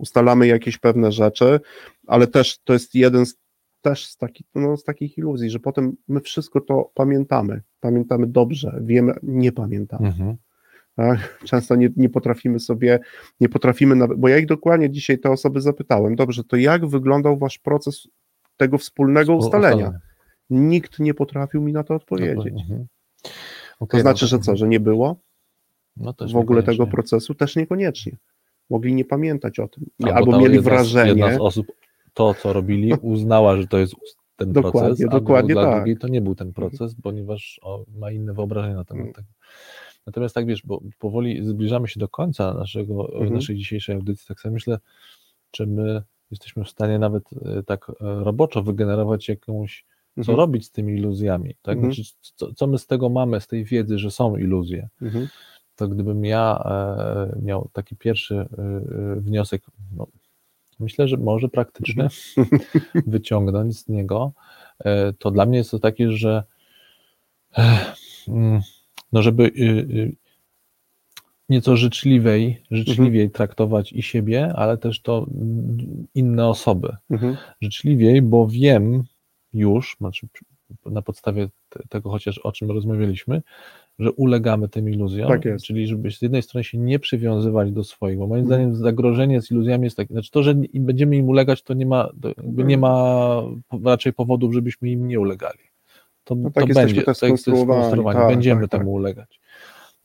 ustalamy jakieś pewne rzeczy, ale też to jest jeden z, też z, taki, no, z takich iluzji, że potem my wszystko to pamiętamy. Pamiętamy dobrze, wiemy, nie pamiętamy. Mhm. Tak? Często nie, nie potrafimy sobie, nie potrafimy nawet, bo ja ich dokładnie dzisiaj te osoby zapytałem, dobrze, to jak wyglądał wasz proces tego wspólnego ustalenia? Nikt nie potrafił mi na to odpowiedzieć. Mhm. To Okej, znaczy, no że co, że nie było? No w ogóle tego procesu też niekoniecznie. Mogli nie pamiętać o tym. Albo Albo, mieli jedna wrażenie. Jedna z osób to, co robili, uznała, że to jest ten Dokładnie, proces, a dokładnie dla tak. drugiej to nie był ten proces, ponieważ o, ma inne wyobrażenie na temat Mhm. tego. Natomiast tak wiesz, bo powoli zbliżamy się do końca naszego, Mhm. naszej dzisiejszej audycji, tak sobie myślę, czy my jesteśmy w stanie nawet e, tak e, roboczo wygenerować jakąś, co Mhm. robić z tymi iluzjami, tak? Mhm. Znaczy, co, co my z tego mamy, z tej wiedzy, że są iluzje, Mhm. To gdybym ja e, miał taki pierwszy e, e, wniosek, no, myślę, że może praktyczny, wyciągnąć z niego, to dla mnie jest to takie, że mm, no żeby nieco życzliwej, życzliwiej traktować i siebie, ale też to inne osoby. Mhm. Życzliwiej, bo wiem już, znaczy na podstawie te- tego chociaż o czym rozmawialiśmy, że ulegamy tym iluzjom, Tak jest. czyli żeby z jednej strony się nie przywiązywali do swoich, bo moim Mhm. zdaniem zagrożenie z iluzjami jest takie, znaczy to, że będziemy im ulegać, to nie ma, to jakby nie ma po- raczej powodów, żebyśmy im nie ulegali. To, No to tak jesteśmy będzie, tak jest skonstruowani, tak, będziemy tak, temu tak. ulegać.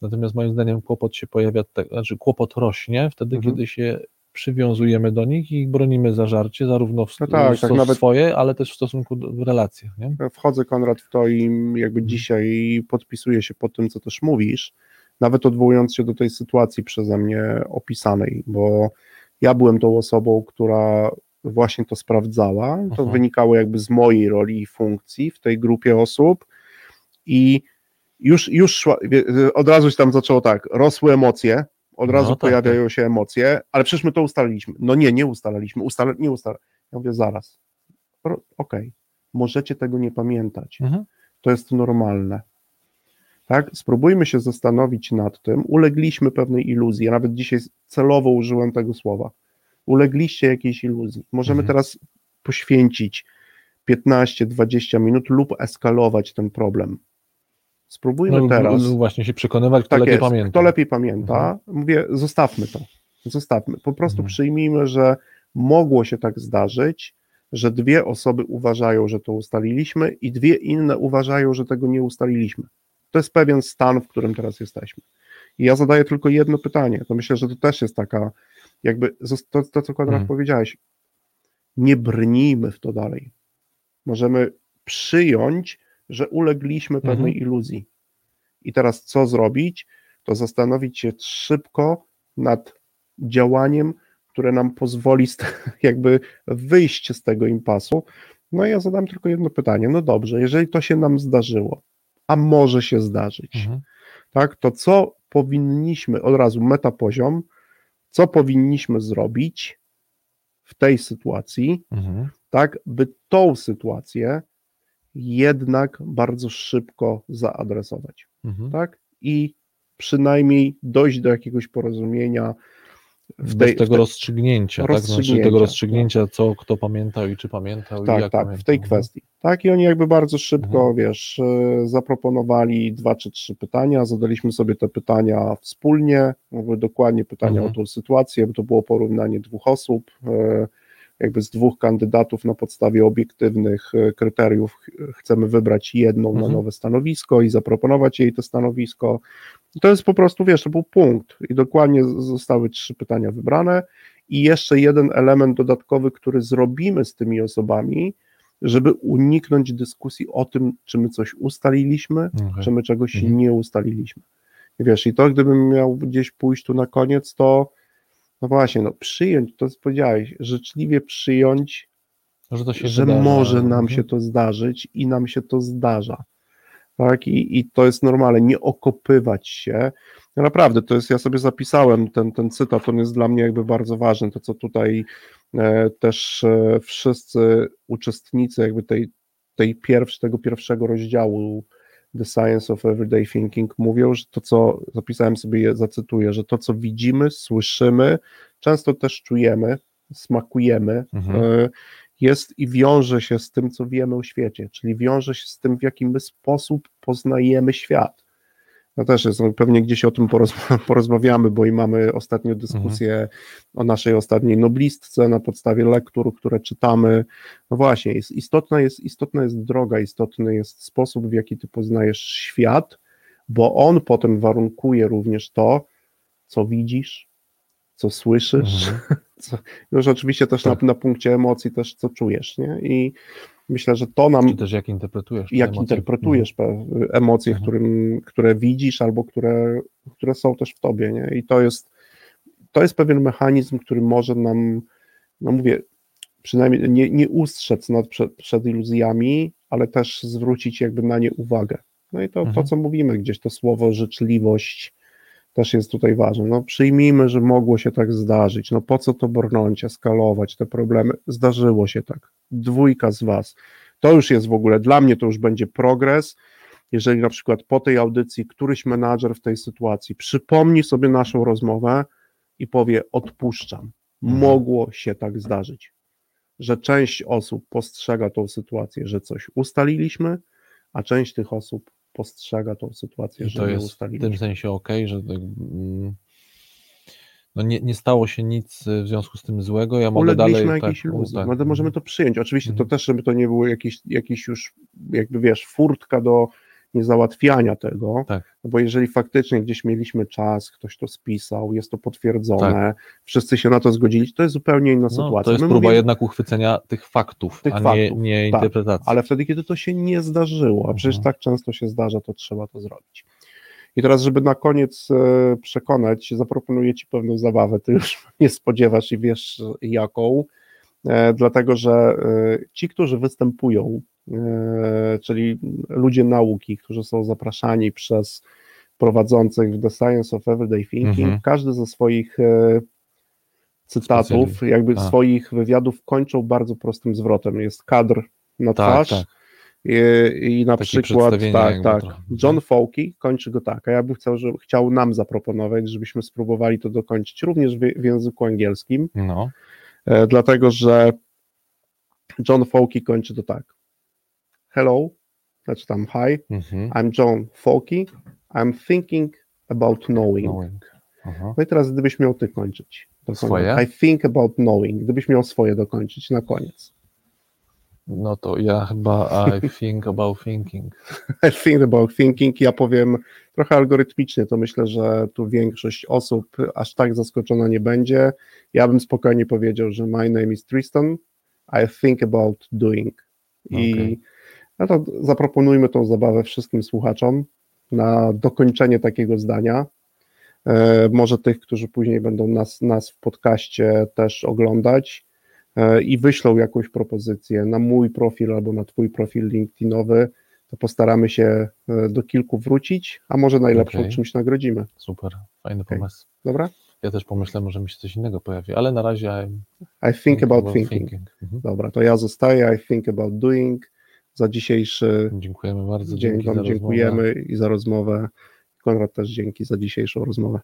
Natomiast moim zdaniem kłopot się pojawia, znaczy kłopot rośnie wtedy, Mhm. kiedy się przywiązujemy do nich i bronimy zażarcie, zarówno w, No tak, w, tak nawet- swoje, ale też w stosunku do, w relacjach. Nie? Wchodzę, Konrad, w to i jakby Mhm. dzisiaj podpisuję się pod tym, co też mówisz, nawet odwołując się do tej sytuacji przeze mnie opisanej, bo ja byłem tą osobą, która właśnie to sprawdzała. To Mhm. wynikało jakby z mojej roli i funkcji w tej grupie osób i już, już szła, od razu się tam zaczęło tak, rosły emocje, od No razu tak, pojawiają się emocje, ale przecież my to ustaliliśmy. No nie, nie ustalaliśmy, Ustala, nie ustal. Ja mówię, zaraz, okej, możecie tego nie pamiętać, Mhm. to jest normalne. Tak? Spróbujmy się zastanowić nad tym. Ulegliśmy pewnej iluzji. Ja nawet dzisiaj celowo użyłem tego słowa. Ulegliście jakiejś iluzji. Możemy Mhm. teraz poświęcić 15-20 minut lub eskalować ten problem. Spróbujmy No, teraz. no właśnie się przekonywać, kto Tak lepiej jest. pamięta. Kto lepiej pamięta, mówię, zostawmy to. Zostawmy. Po prostu Mhm. przyjmijmy, że mogło się tak zdarzyć, że dwie osoby uważają, że to ustaliliśmy, i dwie inne uważają, że tego nie ustaliliśmy. To jest pewien stan, w którym teraz jesteśmy. I ja zadaję tylko jedno pytanie. To myślę, że to też jest taka, jakby to, to co Konrad Mhm. powiedziałeś. Nie brnijmy w to dalej. Możemy przyjąć, że ulegliśmy pewnej Mhm. iluzji. I teraz co zrobić? To zastanowić się szybko nad działaniem, które nam pozwoli jakby wyjść z tego impasu. No i ja zadam tylko jedno pytanie. No dobrze, jeżeli to się nam zdarzyło, a może się zdarzyć, Mhm. tak, to co powinniśmy, od razu metapoziom, co powinniśmy zrobić w tej sytuacji, Mhm. tak, by tą sytuację jednak bardzo szybko zaadresować, Mhm. tak, i przynajmniej dojść do jakiegoś porozumienia w tej, tego w tej, rozstrzygnięcia, tak? Znaczy rozstrzygnięcia, tego rozstrzygnięcia, co kto pamiętał i czy pamiętał i tak, jak tak, pamiętał. w tej Mhm. kwestii. Tak, i oni jakby bardzo szybko, Mhm. wiesz, y, zaproponowali dwa czy trzy pytania, zadaliśmy sobie te pytania wspólnie, dokładnie pytania Mhm. o tą sytuację, bo to było porównanie dwóch osób, y, jakby z dwóch kandydatów na podstawie obiektywnych y, kryteriów ch- chcemy wybrać jedną na Mhm. nowe stanowisko i zaproponować jej to stanowisko. I to jest po prostu, wiesz, to był punkt i dokładnie zostały trzy pytania wybrane i jeszcze jeden element dodatkowy, który zrobimy z tymi osobami, żeby uniknąć dyskusji o tym, czy my coś ustaliliśmy, Okej. czy my czegoś Mhm. nie ustaliliśmy. I wiesz, i to gdybym miał gdzieś pójść tu na koniec, to no właśnie, no przyjąć, to co powiedziałeś, życzliwie przyjąć, Że że może nam się to zdarzyć i nam się to zdarza. Tak, i, i to jest normalne, nie okopywać się. No naprawdę, to jest, ja sobie zapisałem ten, ten cytat, on jest dla mnie jakby bardzo ważny, to co tutaj e, też e, wszyscy uczestnicy jakby tej, tej pierwszy, tego pierwszego rozdziału The Science of Everyday Thinking mówią, że to co, zapisałem sobie, je zacytuję, że to co widzimy, słyszymy, często też czujemy, smakujemy, Mhm. e, jest i wiąże się z tym, co wiemy o świecie, czyli wiąże się z tym, w jaki my sposób poznajemy świat. No też jest, pewnie gdzieś o tym porozma- porozmawiamy, bo i mamy ostatnio dyskusję o naszej ostatniej noblistce na podstawie lektur, które czytamy. No właśnie, jest, istotna, jest, istotna jest droga, istotny jest sposób, w jaki ty poznajesz świat, bo on potem warunkuje również to, co widzisz, co słyszysz, Mhm. już oczywiście też Tak. na, na punkcie emocji też co czujesz, nie? I myślę, że to nam, Czy też jak interpretujesz te jak emocje. interpretujesz pe- emocje, Mhm. którym, które widzisz albo które, które są też w tobie, nie? I to jest, to jest pewien mechanizm, który może nam, no mówię, przynajmniej nie, nie ustrzec nad, przed, przed iluzjami, ale też zwrócić jakby na nie uwagę. No i to, to, Mhm. co mówimy gdzieś, to słowo życzliwość też jest tutaj ważne. No przyjmijmy, że mogło się tak zdarzyć. No po co to brnąć, eskalować te problemy? Zdarzyło się tak. Dwójka z was. To już jest w ogóle, dla mnie to już będzie progres, jeżeli na przykład po tej audycji któryś menadżer w tej sytuacji przypomni sobie naszą rozmowę i powie odpuszczam. Mhm. Mogło się tak zdarzyć. Że część osób postrzega tą sytuację, że coś ustaliliśmy, a część tych osób postrzega tą sytuację, że to jest w ustaliliśmy. tym sensie ok, że tak, mm, no nie, nie stało się nic w związku z tym złego, ja mogę dalej... jakiejś tak, iluzji. tak, to możemy to przyjąć. Oczywiście to Mhm. też, żeby to nie było jakieś, jakieś już, jakby wiesz, furtka do niezałatwiania tego, Tak, no bo jeżeli faktycznie gdzieś mieliśmy czas, ktoś to spisał, jest to potwierdzone, Tak. wszyscy się na to zgodzili, to jest zupełnie inna no, sytuacja. to jest My próba mówimy- jednak uchwycenia tych faktów, Tych a nie, faktów, nie tak, interpretacji. ale wtedy, kiedy to się nie zdarzyło, a przecież Mhm. tak często się zdarza, to trzeba to zrobić. I teraz, żeby na koniec e, przekonać, zaproponuję Ci pewną zabawę. Ty już nie spodziewasz i wiesz jaką, dlatego że e, ci, którzy występują, e, czyli ludzie nauki, którzy są zapraszani przez prowadzących w The Science of Everyday Thinking, Mhm. każdy ze swoich e, cytatów, Specjali- jakby a. swoich wywiadów kończą bardzo prostym zwrotem. Jest kadr na tak, twarz, tak. i, I na Takie przykład, tak, tak, trochę. John Fowke kończy go tak, a ja bym chciał, że, chciał nam zaproponować, żebyśmy spróbowali to dokończyć również w, w języku angielskim, No, e, dlatego że John Fowke kończy to tak. Hello, znaczy tam hi, mhm. I'm John Fowke, I'm thinking about knowing. Knowing. No i teraz gdybyś miał ty kończyć. to Swoje? I think about knowing, gdybyś miał swoje dokończyć na koniec. No to ja chyba I think about thinking. I think about thinking. Ja powiem trochę algorytmicznie, to myślę, że tu większość osób aż tak zaskoczona nie będzie. Ja bym spokojnie powiedział, że my name is Tristan. I think about doing. I Okej. no to zaproponujmy tą zabawę wszystkim słuchaczom na dokończenie takiego zdania. E, może tych, którzy później będą nas, nas w podcaście też oglądać i wyślą jakąś propozycję na mój profil albo na Twój profil LinkedInowy to postaramy się e, do kilku wrócić, a może najlepszą Okej. czymś nagrodzimy. Super, fajny Okej. pomysł. Dobra? Ja też pomyślę, może mi się coś innego pojawi, ale na razie I'm I think about thinking. Mhm. Dobra, to ja zostaję. I think about doing. Za dzisiejszy Dziękujemy bardzo. dzień Wam dziękujemy i za rozmowę. Konrad też dzięki za dzisiejszą rozmowę.